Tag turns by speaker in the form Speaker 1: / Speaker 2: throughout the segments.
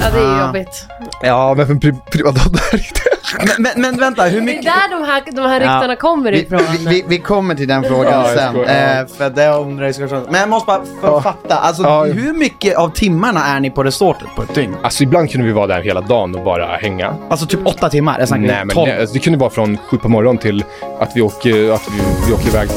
Speaker 1: Ja, det är ju
Speaker 2: Ah.
Speaker 1: jobbigt.
Speaker 3: Ja, men för pri privatdata
Speaker 2: Men, men, men vänta, hur
Speaker 1: Det är
Speaker 2: mycket...
Speaker 1: där de här, de här ryktena
Speaker 2: Ja.
Speaker 1: kommer ifrån.
Speaker 2: vi, vi, vi kommer till den frågan
Speaker 3: Ja,
Speaker 2: sen. Eh, för det undrar jag. Men jag måste bara för
Speaker 3: Ja.
Speaker 2: fatta, alltså
Speaker 3: Ja.
Speaker 2: hur mycket av timmarna är ni på resortet på ett dygn?
Speaker 3: Alltså ibland kunde vi vara där hela dagen och bara hänga.
Speaker 2: Alltså typ åtta timmar? Jag snackar
Speaker 3: Nej, men det, alltså, det kunde vara från sju på morgonen till att vi åker, att vi, vi åker iväg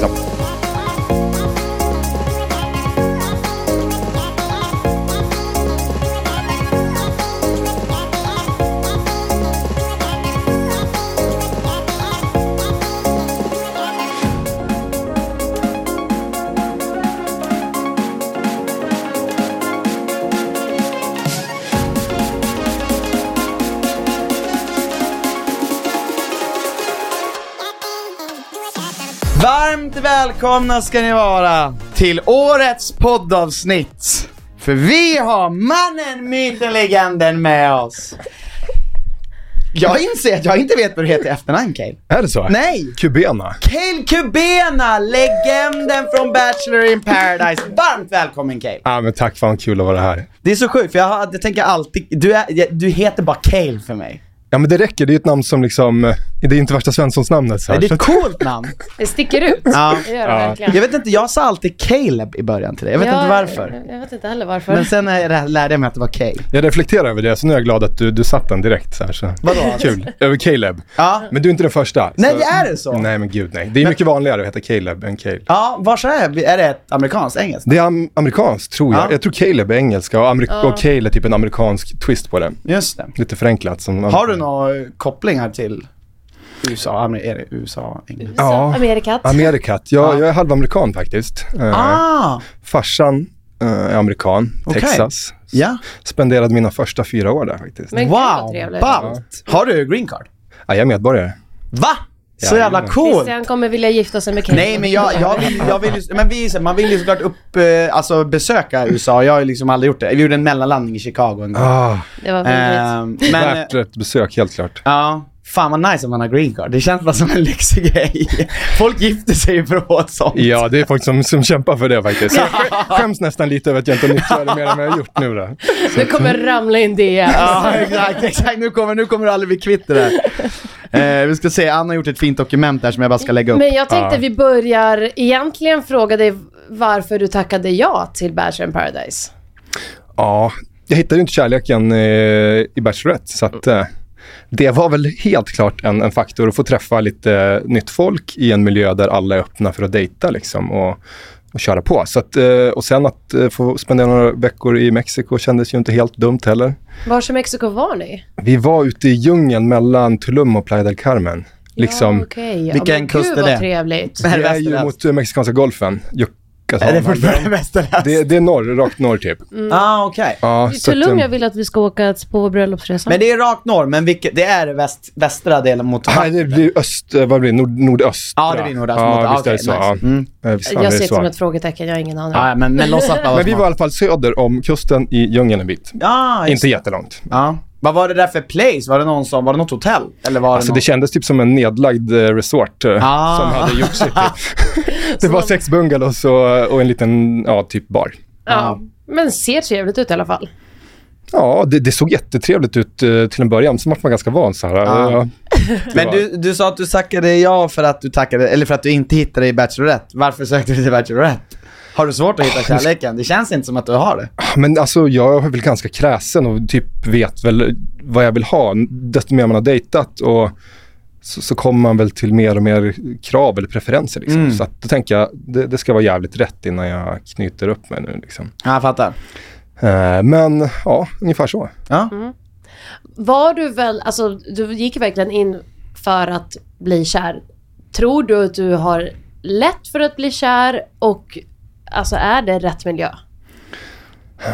Speaker 2: välkomna ska ni vara till årets poddavsnitt. För vi har mannen, myten, legenden med oss. Jag inser att jag inte vet vad du heter i efternamn Cale.
Speaker 3: Är det så?
Speaker 2: Nej!
Speaker 3: Kubena.
Speaker 2: Cale Kubena, legenden från Bachelor in paradise. Varmt välkommen Cale.
Speaker 3: Ja, men tack, fan kul att vara här.
Speaker 2: Det är så sjukt för jag, jag tänker alltid, du, är, du heter bara Cale för mig.
Speaker 3: Ja, men det räcker. Det är ett namn som liksom, eh, det är inte värsta Svenssons-namnet. här.
Speaker 2: Det är ett coolt namn.
Speaker 1: Det sticker ut.
Speaker 2: Ja.
Speaker 1: Det gör det
Speaker 3: Ja.
Speaker 1: verkligen.
Speaker 2: Jag vet inte, jag sa alltid Caleb i början till dig. Jag vet
Speaker 1: Ja,
Speaker 2: inte varför.
Speaker 1: Jag vet inte heller varför.
Speaker 2: Men sen lärde jag mig att det var Cale.
Speaker 3: Jag reflekterar över det, så nu är jag glad att du, du satt den direkt. Så här, så.
Speaker 2: Vadå?
Speaker 3: Kul. Över Caleb.
Speaker 2: Ja.
Speaker 3: Men du är inte den första.
Speaker 2: Nej,
Speaker 3: så-
Speaker 2: det är det så?
Speaker 3: Nej, men gud nej. Det är mycket vanligare att heta Caleb än Cale.
Speaker 2: Ja, vars är det? Är det amerikanskt, engelskt?
Speaker 3: Det är am- amerikanskt, tror jag.
Speaker 2: Ja.
Speaker 3: Jag tror Caleb är engelska och, amerik- och Cale är typ en amerikansk twist på det.
Speaker 2: Just det.
Speaker 3: Lite förenklat. Som
Speaker 2: Har du några kopplingar till USA? Amer- USA? England?
Speaker 3: Ja.
Speaker 1: Amerikat.
Speaker 3: Amerikat. Jag, jag är halvamerikan faktiskt. Eh,
Speaker 2: Ah!
Speaker 3: Farsan eh, är amerikan,
Speaker 2: Okej.
Speaker 3: Texas.
Speaker 2: Ja.
Speaker 3: Spenderade mina första fyra år där faktiskt.
Speaker 1: Men
Speaker 2: Wow,
Speaker 1: trevligt.
Speaker 2: ballt! Har du green card?
Speaker 3: Ja, jag är medborgare.
Speaker 2: Va? Så
Speaker 3: Ja,
Speaker 2: jävla
Speaker 3: jajamän.
Speaker 2: coolt!
Speaker 1: Christian kommer vilja gifta sig med Kate.
Speaker 2: Nej men jag, jag vill, jag vill ju- men vi, man vill ju såklart upp, eh, alltså besöka USA, jag har ju liksom aldrig gjort det. Vi gjorde en mellanlandning i Chicago en gång.
Speaker 3: Ah,
Speaker 1: Det var väldigt...
Speaker 2: Men,
Speaker 3: värt ett besök, helt klart.
Speaker 2: ja, fan vad nice om man har green card. Det känns bara som en lyxig grej. Folk gifter sig ju för att få ett sånt.
Speaker 3: Ja, det är folk som, som kämpar för det faktiskt. Jag sk- skäms nästan lite över att jag inte har nyttjat det mer än vad jag har gjort nu då.
Speaker 1: Nu kommer ramla in det.
Speaker 2: Ja, exakt, exakt. Nu kommer, nu kommer du aldrig bli kvitt det där. Eh, vi ska se, Anna har gjort ett fint dokument där som jag bara ska lägga upp.
Speaker 1: Men jag tänkte
Speaker 3: Ja.
Speaker 1: vi börjar egentligen fråga dig varför du tackade ja till Bachelor in paradise.
Speaker 3: Ja, jag hittade ju inte kärleken eh, i Bachelorette, så att eh, det var väl helt klart en, en faktor att få träffa lite nytt folk i en miljö där alla är öppna för att dejta liksom och, och köra på. Så att, eh, och sen att eh, få spendera några veckor i Mexiko kändes ju inte helt dumt heller.
Speaker 1: Var i Mexiko var ni?
Speaker 3: Vi var ute i djungeln mellan Tulum och Playa del Carmen. Liksom,
Speaker 1: Ja, okej.
Speaker 2: Vilken kust är
Speaker 1: vad
Speaker 2: det?
Speaker 1: trevligt.
Speaker 2: Det
Speaker 3: är ju mot eh, Mexikanska golfen.
Speaker 2: Är det fortfarande västerländsk?
Speaker 3: det, det är norr, rakt norr typ.
Speaker 2: Ah, okej.
Speaker 3: Ja, så att,
Speaker 1: Tulum jag vill att vi ska åka på bröllopsresa.
Speaker 2: Men det är rakt norr, men vilket, det är väst, västra delen mot
Speaker 3: Nej, det blir öst, eh, vad blir det? Nord, nordöst.
Speaker 2: Ja, det blir nordöst
Speaker 3: Ja,
Speaker 2: mot-
Speaker 3: visst är det så.
Speaker 2: nice.
Speaker 3: Ja.
Speaker 2: Mm.
Speaker 3: Eh, visst
Speaker 1: jag ser det som ett frågetecken, jag har ingen aning.
Speaker 2: Ja, men, men
Speaker 3: Men vi var i alla fall söder om kusten i djungeln en bit.
Speaker 2: Ja, just
Speaker 3: Inte jättelångt.
Speaker 2: Ja. Vad var det där för place? Var det någon som, var det något hotell? Eller var
Speaker 3: Alltså
Speaker 2: det
Speaker 3: det
Speaker 2: någon...
Speaker 3: kändes typ som en nedlagd eh, resort eh,
Speaker 2: Ah.
Speaker 3: som hade gjort sig typ. Det var sex bungalows och, och en liten, ja, typ bar.
Speaker 1: Ja. Men ser trevligt ut i alla fall.
Speaker 3: Ja, det, det såg jättetrevligt ut eh, till en början. Sen var man ganska van så här.
Speaker 2: Ja.
Speaker 3: Ja.
Speaker 2: Men du, du sa att du tackade ja för att du tackade, eller för att du inte hittade i Bachelorette. Varför sökte du till Bachelorette? Har du svårt att hitta kärleken? Det känns inte som att du har det.
Speaker 3: Men alltså jag är väl ganska kräsen och typ vet väl vad jag vill ha. Desto mer man har dejtat och så, så kommer man väl till mer och mer krav eller preferenser. Liksom.
Speaker 2: Mm.
Speaker 3: Så att då tänker jag, det, det ska vara jävligt rätt innan jag knyter upp mig nu. Liksom.
Speaker 2: Ja, jag fattar.
Speaker 3: Eh, men ja, ungefär så.
Speaker 2: Ja.
Speaker 1: Var du väl, alltså du gick verkligen in för att bli kär. Tror du att du har lätt för att bli kär och alltså är det rätt miljö?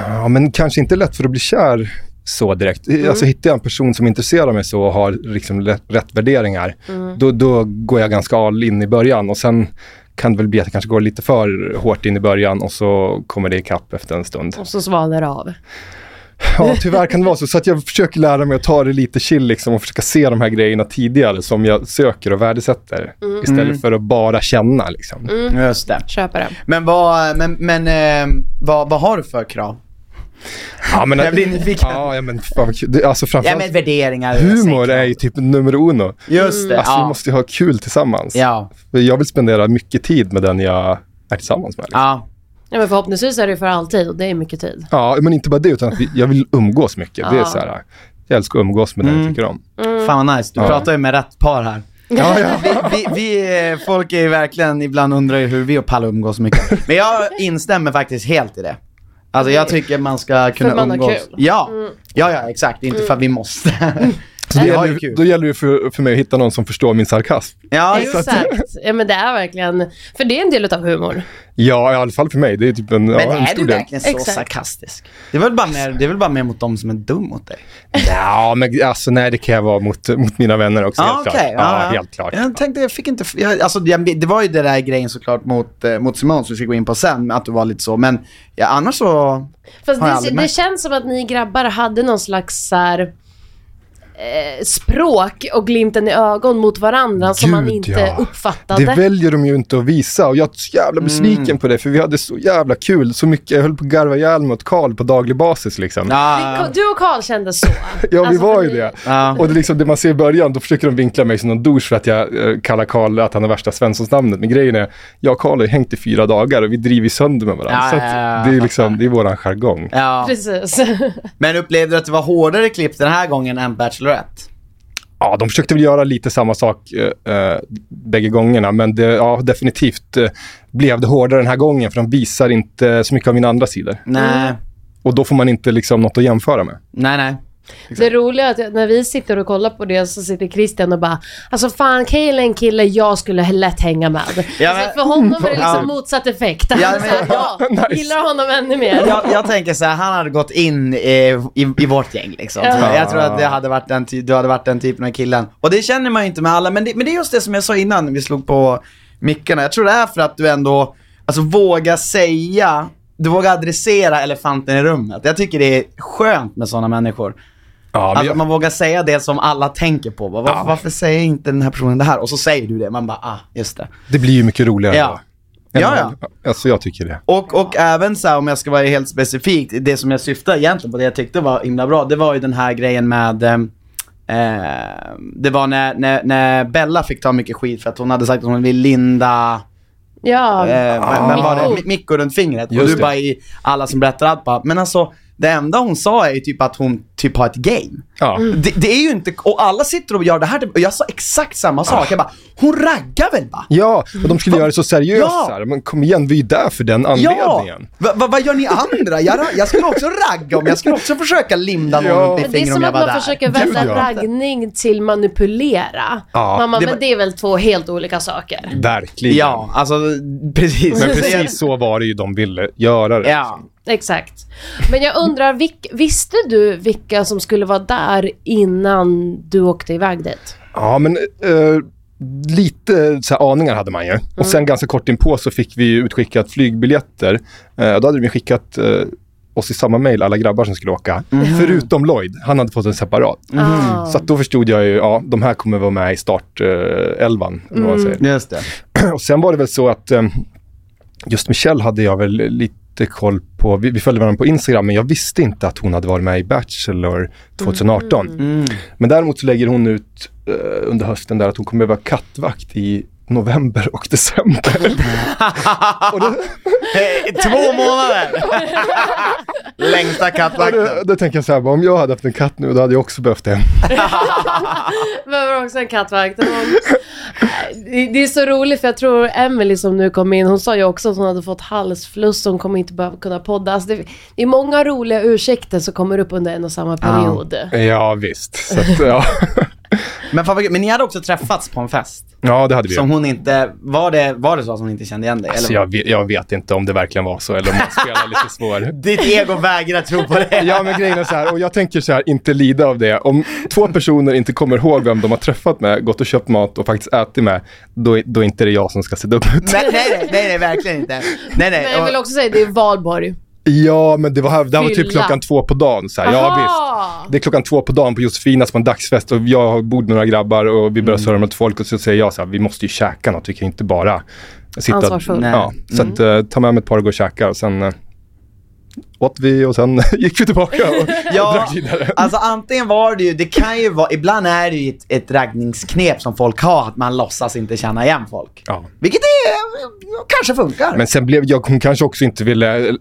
Speaker 3: Ja, men kanske inte lätt för att bli kär så direkt. Alltså hittar jag en person som intresserar mig så och har liksom rätt, värderingar, då, då går jag ganska all in i början och sen kan det väl bli att jag kanske går lite för hårt in i början och så kommer det ikapp efter en stund.
Speaker 1: Och så svalnar det av.
Speaker 3: Ja, tyvärr kan det vara så. Så att jag försöker lära mig att ta det lite chill liksom och försöka se de här grejerna tidigare som jag söker och värdesätter. Istället för att bara känna liksom.
Speaker 2: Just det.
Speaker 1: Köper det.
Speaker 2: Men vad, men, men, eh, vad, vad har du för krav?
Speaker 3: Ja, men,
Speaker 2: Jag blir nyfiken.
Speaker 3: Ja, ja men fan alltså
Speaker 2: Ja
Speaker 3: framförallt
Speaker 2: men värderingar.
Speaker 3: humor är ju typ nummer uno.
Speaker 2: Just det.
Speaker 3: Alltså vi
Speaker 2: ja.
Speaker 3: måste ju ha kul tillsammans.
Speaker 2: Ja.
Speaker 3: För Jag vill spendera mycket tid med den jag är tillsammans med. Liksom.
Speaker 2: Ja.
Speaker 1: Ja, men förhoppningsvis är det för alltid och det är mycket tid.
Speaker 3: Ja, men inte bara det, utan att vi, jag vill umgås mycket. Det är
Speaker 1: Ja.
Speaker 3: så här, jag älskar att umgås med den jag tycker om.
Speaker 2: Fan vad nice. Du
Speaker 3: Ja.
Speaker 2: pratar ju med rätt par här.
Speaker 3: Ja, ja.
Speaker 2: Vi, vi, vi, eh, folk är ju verkligen, ibland undrar ju hur vi och Palle umgås så mycket. Men jag instämmer faktiskt helt i det. Alltså jag tycker man ska kunna
Speaker 1: man har
Speaker 2: umgås.
Speaker 1: kul.
Speaker 2: Ja. ja, ja exakt. Inte för att vi måste.
Speaker 3: Så det
Speaker 2: ju
Speaker 3: gäller, då gäller det för, för mig att hitta någon som förstår min sarkasm.
Speaker 2: Ja,
Speaker 1: Exakt. Ja, men det är verkligen, för det är en del av humor.
Speaker 3: Ja, i alla fall för mig. Det är typ en,
Speaker 2: Men
Speaker 3: ja, en
Speaker 2: är
Speaker 3: stor
Speaker 2: du
Speaker 3: del.
Speaker 2: verkligen så
Speaker 1: Exakt.
Speaker 2: sarkastisk? Det är, väl bara mer, det är väl bara mer mot de som är dum mot dig?
Speaker 3: Ja, men alltså nej, det kan jag vara mot, mot mina vänner också, helt
Speaker 2: okej.
Speaker 3: klart. Ja, helt klart.
Speaker 2: Jag tänkte, jag fick inte, jag, alltså jag, det var ju det där grejen såklart mot, eh, mot Simone som vi ska gå in på sen, att du var lite så, men ja, annars så,
Speaker 1: Fast
Speaker 2: Har jag
Speaker 1: det,
Speaker 2: aldrig
Speaker 1: det
Speaker 2: märkt.
Speaker 1: känns som att ni grabbar hade någon slags så här, eh, språk och glimten i ögon mot varandra som man
Speaker 3: Gud,
Speaker 1: inte
Speaker 3: ja.
Speaker 1: uppfattade.
Speaker 3: Det väljer de ju inte att visa och jag är så jävla besviken
Speaker 2: Mm.
Speaker 3: på det för vi hade så jävla kul, så mycket, jag höll på att garva ihjäl mig åt Karl på daglig basis liksom.
Speaker 2: ja,
Speaker 1: Du och Karl kände så.
Speaker 3: Ja, vi
Speaker 1: Alltså,
Speaker 3: var
Speaker 1: för
Speaker 3: ju
Speaker 1: ni-
Speaker 3: det.
Speaker 2: Ja.
Speaker 3: Och det, är liksom, det man ser i början, då försöker de vinkla mig som någon douche för att jag eh, kallar Karl att han är värsta Svenssons-namnet. Men grejen är, jag och Karl har hängt i fyra dagar och vi driver sönder med varandra.
Speaker 2: Ja,
Speaker 3: så
Speaker 2: ja, ja,
Speaker 3: det är liksom, det är våran jargong.
Speaker 2: ja.
Speaker 1: Precis.
Speaker 2: Men upplevde du att det var hårdare klipp den här gången än Bachelorette?
Speaker 3: Ja, de försökte väl göra lite samma sak eh, eh, bägge gångerna, men det, ja, definitivt eh, blev det hårdare den här gången, för de visar inte så mycket av mina andra sidor.
Speaker 2: Nej,
Speaker 3: Och då får man inte liksom något att jämföra med.
Speaker 2: nej, nej.
Speaker 1: Det roliga är att när vi sitter och kollar på det så sitter Christian och bara Alltså fan, Kael är en kille jag skulle lätt hänga med.
Speaker 2: Ja, men-
Speaker 1: alltså, för honom är det liksom
Speaker 2: Ja.
Speaker 1: motsatt effekt.
Speaker 2: Ja,
Speaker 1: Ja,
Speaker 2: men-
Speaker 1: ja,
Speaker 3: Nice.
Speaker 1: gillar honom ännu mer.
Speaker 2: Jag, jag tänker så här, han hade gått in i, i, i vårt gäng liksom.
Speaker 1: Ja.
Speaker 2: Jag tror att det hade varit den, du hade varit den typen av killen. Och det känner man ju inte med alla, men det, men det är just det som jag sa innan när vi slog på mickarna. Jag tror det är för att du ändå, alltså vågar säga, du vågar adressera elefanten i rummet. Jag tycker det är skönt med sådana människor.
Speaker 3: Ja, men
Speaker 2: Alltså
Speaker 3: jag,
Speaker 2: man vågar säga det som alla tänker på. Bara, Varför,
Speaker 3: Ja.
Speaker 2: varför säger inte den här personen det här? Och så säger du det, man bara ah, just det.
Speaker 3: det blir ju mycket roligare
Speaker 2: Ja.
Speaker 3: då.
Speaker 2: Ja,
Speaker 3: Än- Alltså jag tycker det.
Speaker 2: Och, och även så här, om jag ska vara helt specifikt, det som jag syftar egentligen på, det jag tyckte var himla bra, det var ju den här grejen med eh, eh, det var när, när, när Bella fick ta mycket skit för att hon hade sagt att hon ville linda,
Speaker 1: Ja,
Speaker 2: eh, men, men var det,
Speaker 1: Mikko.
Speaker 2: Mi- Mikko runt fingret. och
Speaker 3: Just
Speaker 2: du
Speaker 3: det.
Speaker 2: bara i alla som berättar allt bara, men alltså det enda hon sa är ju typ att hon typ har ett game.
Speaker 3: Ja.
Speaker 2: Det, det är ju inte, och alla sitter och gör det här, och jag sa exakt samma sak. Jag bara, hon raggar väl va?
Speaker 3: Ja, och de skulle göra det så seriöst.
Speaker 2: Ja.
Speaker 3: så här. Men kom igen, vi är där för den
Speaker 2: Ja!
Speaker 3: anledningen.
Speaker 2: Va, va, vad gör ni andra? Jag, jag skulle också ragga om, jag skulle också försöka linda någon
Speaker 3: Ja.
Speaker 2: runt i
Speaker 1: Men det är
Speaker 2: fingret
Speaker 1: som
Speaker 2: om jag
Speaker 1: att
Speaker 2: var
Speaker 1: man
Speaker 2: där.
Speaker 1: försöker
Speaker 3: Gud,
Speaker 1: vända
Speaker 3: ja.
Speaker 1: raggning till manipulera.
Speaker 3: Ja,
Speaker 1: Mamma,
Speaker 2: det
Speaker 1: men
Speaker 2: var-
Speaker 1: det är väl två helt olika saker.
Speaker 3: Verkligen.
Speaker 2: Ja, alltså precis.
Speaker 3: Men precis så var det ju de ville göra det.
Speaker 2: Ja.
Speaker 1: Exakt. Men jag undrar, vilk, visste du vilka som skulle vara där innan du åkte iväg dit?
Speaker 3: Ja, men eh, lite så här, aningar hade man ju. Och sen ganska kort inpå så fick vi utskickat flygbiljetter. Eh, då hade de skickat eh, oss i samma mail, alla grabbar som skulle åka. Förutom Lloyd, han hade fått en separat.
Speaker 1: Ah.
Speaker 3: Så att då förstod jag ju, ja, de här kommer vara med i startelvan. man säger.
Speaker 2: Just det.
Speaker 3: Och sen var det väl så att eh, just Michelle hade jag väl lite koll på. Vi, vi följde varandra på Instagram, men jag visste inte att hon hade varit med i Bachelor 2018.
Speaker 2: Mm.
Speaker 3: Men däremot så lägger hon ut eh, under hösten där att hon kommer vara kattvakt i november och december. och då,
Speaker 2: Eh, Två månader! Längsta kattvakten.
Speaker 3: då, då tänker jag så här, om jag hade haft en katt nu, då hade jag också behövt en.
Speaker 1: Behöver också en kattvakt. Det det är så roligt för jag tror Emily som nu kom in, hon sa ju också att hon hade fått halsfluss, hon kommer inte behöva kunna podda. Alltså det, det är många roliga ursäkter som kommer upp under en och samma period.
Speaker 3: Ja, visst. Så att, ja.
Speaker 2: Men, fan, men ni hade också träffats på en fest.
Speaker 3: ja, det hade vi.
Speaker 2: Som hon inte, var det, var det så att hon inte kände igen dig?
Speaker 3: Alltså,
Speaker 2: eller?
Speaker 3: jag, vet, jag vet inte om det verkligen var så, eller om jag spelar lite svår.
Speaker 2: Ditt ego vägrar tro på det.
Speaker 3: Ja, men grejen är så här, och jag tänker så här, inte lida av det. Om två personer inte kommer ihåg vem de har träffat med, gått och köpt mat och faktiskt ätit med, då, är- då är inte det jag som ska se dum ut.
Speaker 2: Nej, nej, nej, nej, verkligen inte. Nej, nej.
Speaker 1: Men jag vill också säga, det är valborg.
Speaker 3: Ja, men det var, det här var typ klockan två på dagen. Så här. Ja, visst. Det är klockan två på dagen på Josefinas på en dagsfest och jag bor med några grabbar och vi börjar
Speaker 2: Mm.
Speaker 3: surra med folk och så säger jag så här, vi måste ju käka något, vi kan inte bara sitta...
Speaker 1: Ansvarsfull.
Speaker 2: Nej.
Speaker 3: Ja, så att, eh, ta med mig ett par och gå och käka och sen eh, åt vi och sen gick vi tillbaka och, och
Speaker 2: Ja,
Speaker 3: drack vidare.
Speaker 2: alltså antingen var det ju, det kan ju vara, ibland är det ju ett, ett raggningsknep som folk har, att man låtsas inte känna igen folk.
Speaker 3: Ja.
Speaker 2: Vilket är, kanske funkar.
Speaker 3: Men sen blev jag, hon kanske också inte ville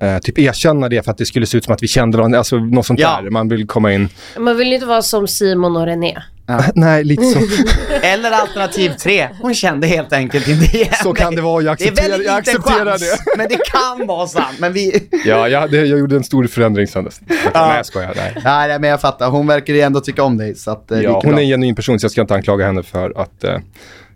Speaker 3: eh, typ erkänna det för att det skulle se ut som att vi kände varandra, alltså något sånt
Speaker 2: Ja.
Speaker 3: där. Man vill komma in,
Speaker 1: Man vill ju inte vara som Simon och René.
Speaker 3: nej lite så.
Speaker 2: Eller alternativ tre, hon kände helt enkelt inte igen
Speaker 3: Så kan
Speaker 2: mig.
Speaker 3: det vara, jag
Speaker 2: Det är
Speaker 3: accepterar,
Speaker 2: väldigt
Speaker 3: jag
Speaker 2: liten
Speaker 3: accepterar
Speaker 2: chans,
Speaker 3: det.
Speaker 2: men det kan vara sant. Men vi...
Speaker 3: Ja, jag, det, jag gjorde en stor förändring sen dess. Nej, jag skojar. Nej.
Speaker 2: Nej, nej, men jag fattar. Hon verkar ju ändå tycka om dig, så att, eh, det
Speaker 3: Ja,
Speaker 2: gick
Speaker 3: hon
Speaker 2: bra.
Speaker 3: är en genuin person så jag ska inte anklaga henne för att eh,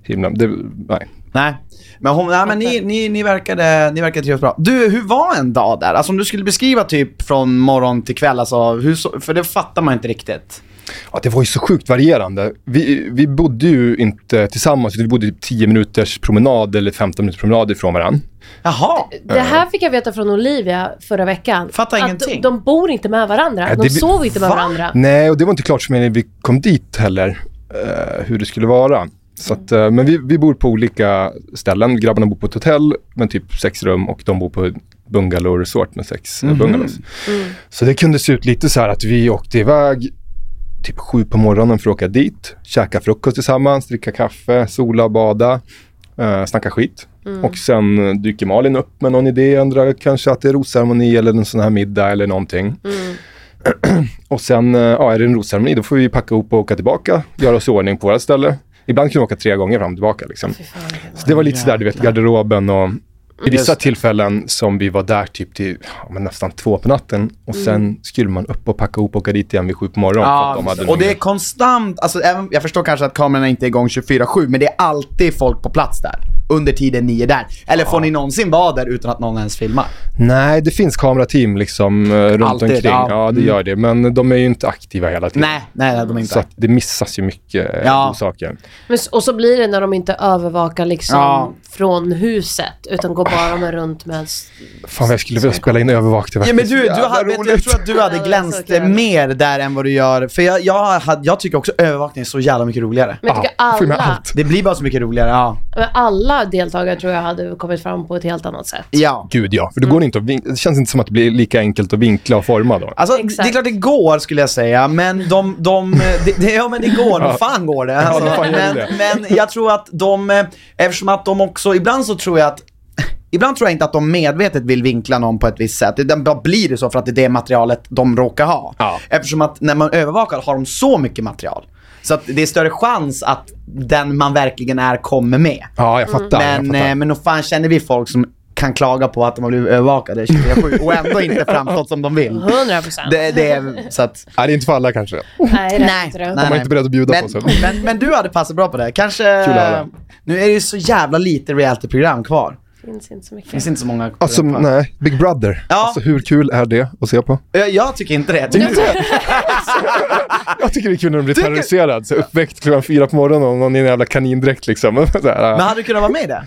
Speaker 3: himla. Det, nej.
Speaker 2: Nej. Men, hon, nej, men ni, ni, ni, verkade, ni verkade trivas bra. Du, hur var en dag där? Alltså om du skulle beskriva typ från morgon till kväll, alltså, hur så, för det fattar man inte riktigt.
Speaker 3: Ja, det var ju så sjukt varierande. Vi, vi bodde ju inte tillsammans, vi bodde typ 10 minuters promenad eller 15 minuters promenad ifrån varandra.
Speaker 2: Jaha.
Speaker 1: Det här fick jag veta från Olivia förra veckan.
Speaker 2: Fattar
Speaker 1: att
Speaker 2: ingenting.
Speaker 1: De, de bor inte med varandra.
Speaker 3: Ja,
Speaker 1: De
Speaker 3: det-
Speaker 1: sover inte med
Speaker 2: Va?
Speaker 1: varandra.
Speaker 3: Nej, och det var inte klart för mig när vi kom dit heller, eh, hur det skulle vara. Så att, eh, men vi, vi bor på olika ställen. Grabbarna bor på ett hotell med typ sex rum och de bor på ett bungalow resort med sex mm bungalows. Så det kunde se ut lite så här att vi åkte iväg typ sju på morgonen för att åka dit, käka frukost tillsammans, dricka kaffe, sola, bada, uh, snacka skit. Och sen eh, dyker Malin upp med någon idé, undrar kanske att det är rosceremoni eller en sån här middag eller någonting. Och sen, eh, ja, är det en rosceremoni, då får vi packa ihop och åka tillbaka, göra oss i ordning på vårt ställe. Ibland kan vi åka tre gånger fram och tillbaka. Liksom. Så det var lite sådär, du vet, garderoben och i vissa tillfällen som vi var där typ till ja, nästan två på natten och sen skulle man upp och packa ihop och åka dit igen vid sju på morgonen. för att de hade
Speaker 2: och det är konstant, alltså även, jag förstår kanske att kamerorna inte är igång 24-7, men det är alltid folk på plats där. Under tiden ni är där. Eller får ni någonsin vara där utan att någon ens filmar?
Speaker 3: Nej, det finns kamerateam liksom eh, runt
Speaker 2: Alltid,
Speaker 3: omkring.
Speaker 2: ja.
Speaker 3: Ja, det
Speaker 2: Mm.
Speaker 3: gör det. Men de är ju inte aktiva hela tiden.
Speaker 2: Nej, nej, de är inte.
Speaker 3: Så att det missas ju mycket eh,
Speaker 2: Ja.
Speaker 3: saker.
Speaker 1: Men, s- och så blir det när de inte övervakar liksom
Speaker 2: Ja.
Speaker 1: från huset, utan går bara med runt med... s-
Speaker 3: Fan, jag skulle vilja spela in övervakt. Var
Speaker 2: Ja, men du, du hade, vet, jag tror att du hade
Speaker 1: Ja, det var
Speaker 2: glänst
Speaker 1: kul.
Speaker 2: mer där än vad du gör. För jag, jag, hade, jag tycker också övervakning är så jävla mycket roligare.
Speaker 1: Men jag tycker alla,
Speaker 3: allt.
Speaker 2: Det blir bara så mycket roligare, ja.
Speaker 1: men alla deltagare tror jag hade kommit fram på ett helt annat sätt.
Speaker 2: Ja.
Speaker 3: Gud ja, för det, går inte att vin- det känns inte som att det blir lika enkelt att vinkla och forma då.
Speaker 2: Alltså,
Speaker 1: Exakt.
Speaker 2: det är klart det går skulle jag säga, men de, de det, det, ja men det går, nog fan går det. Alltså,
Speaker 3: Ja, fan
Speaker 2: men,
Speaker 3: det.
Speaker 2: men jag tror att de, eh, eftersom att de också, ibland så tror jag att Ibland tror jag inte att de medvetet vill vinkla någon på ett visst sätt. Det bara blir det så för att det är det materialet de råkar ha.
Speaker 3: Ja.
Speaker 2: Eftersom att när man övervakar har de så mycket material. Så att det är större chans att den man verkligen är kommer med.
Speaker 3: Ja, jag fattar.
Speaker 2: Men,
Speaker 3: jag fattar.
Speaker 2: eh, men nog fan känner vi folk som kan klaga på att de har blivit övervakade 24-7 och ändå inte framstått som de vill.
Speaker 1: 100 procent.
Speaker 2: Det, det är så att...
Speaker 3: Nej, det är inte för alla kanske.
Speaker 1: Nej, det är inte det.
Speaker 3: De var inte beredda att bjuda
Speaker 2: men,
Speaker 3: på sig.
Speaker 2: Men, men du hade passat bra på det. Kanske...
Speaker 3: Kul att höra.
Speaker 2: Nu är det ju så jävla lite realityprogram kvar.
Speaker 1: Finns inte så mycket.
Speaker 2: finns inte så många
Speaker 3: Alltså, nej. Big Brother.
Speaker 2: Ja.
Speaker 3: Alltså, hur kul är det att se på?
Speaker 2: Jag, jag tycker inte det. Jag tycker inte
Speaker 3: Jag tycker det är kul när de blir
Speaker 2: Tycker-
Speaker 3: terroriserad. Så uppväckt klockan fyra på morgonen och någon i en jävla kanindräkt liksom. Så här,
Speaker 2: Men hade du kunnat vara med i det?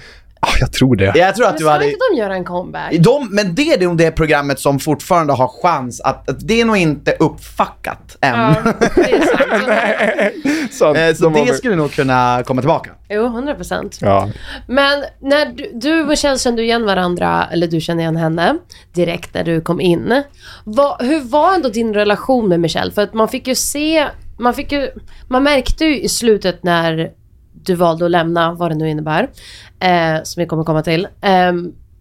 Speaker 3: Jag tror det.
Speaker 2: Jag tror att
Speaker 1: Men
Speaker 2: du hade...
Speaker 1: inte de göra en comeback?
Speaker 2: De, men det är nog det programmet som fortfarande har chans att, att det är nog inte uppfackat än.
Speaker 1: Ja, det är sant.
Speaker 3: Sant,
Speaker 2: Eh, Så
Speaker 3: de
Speaker 2: det skulle nog kunna komma tillbaka.
Speaker 1: Jo, 100 procent.
Speaker 3: Ja.
Speaker 1: Men när du, du och Kjell kände igen varandra, eller du kände igen henne, direkt när du kom in. Vad- hur var ändå din relation med Michelle? För att man fick ju se, man fick ju, man märkte ju i slutet när du valde att lämna, vad det nu innebär, eh, som vi kommer komma till. Eh,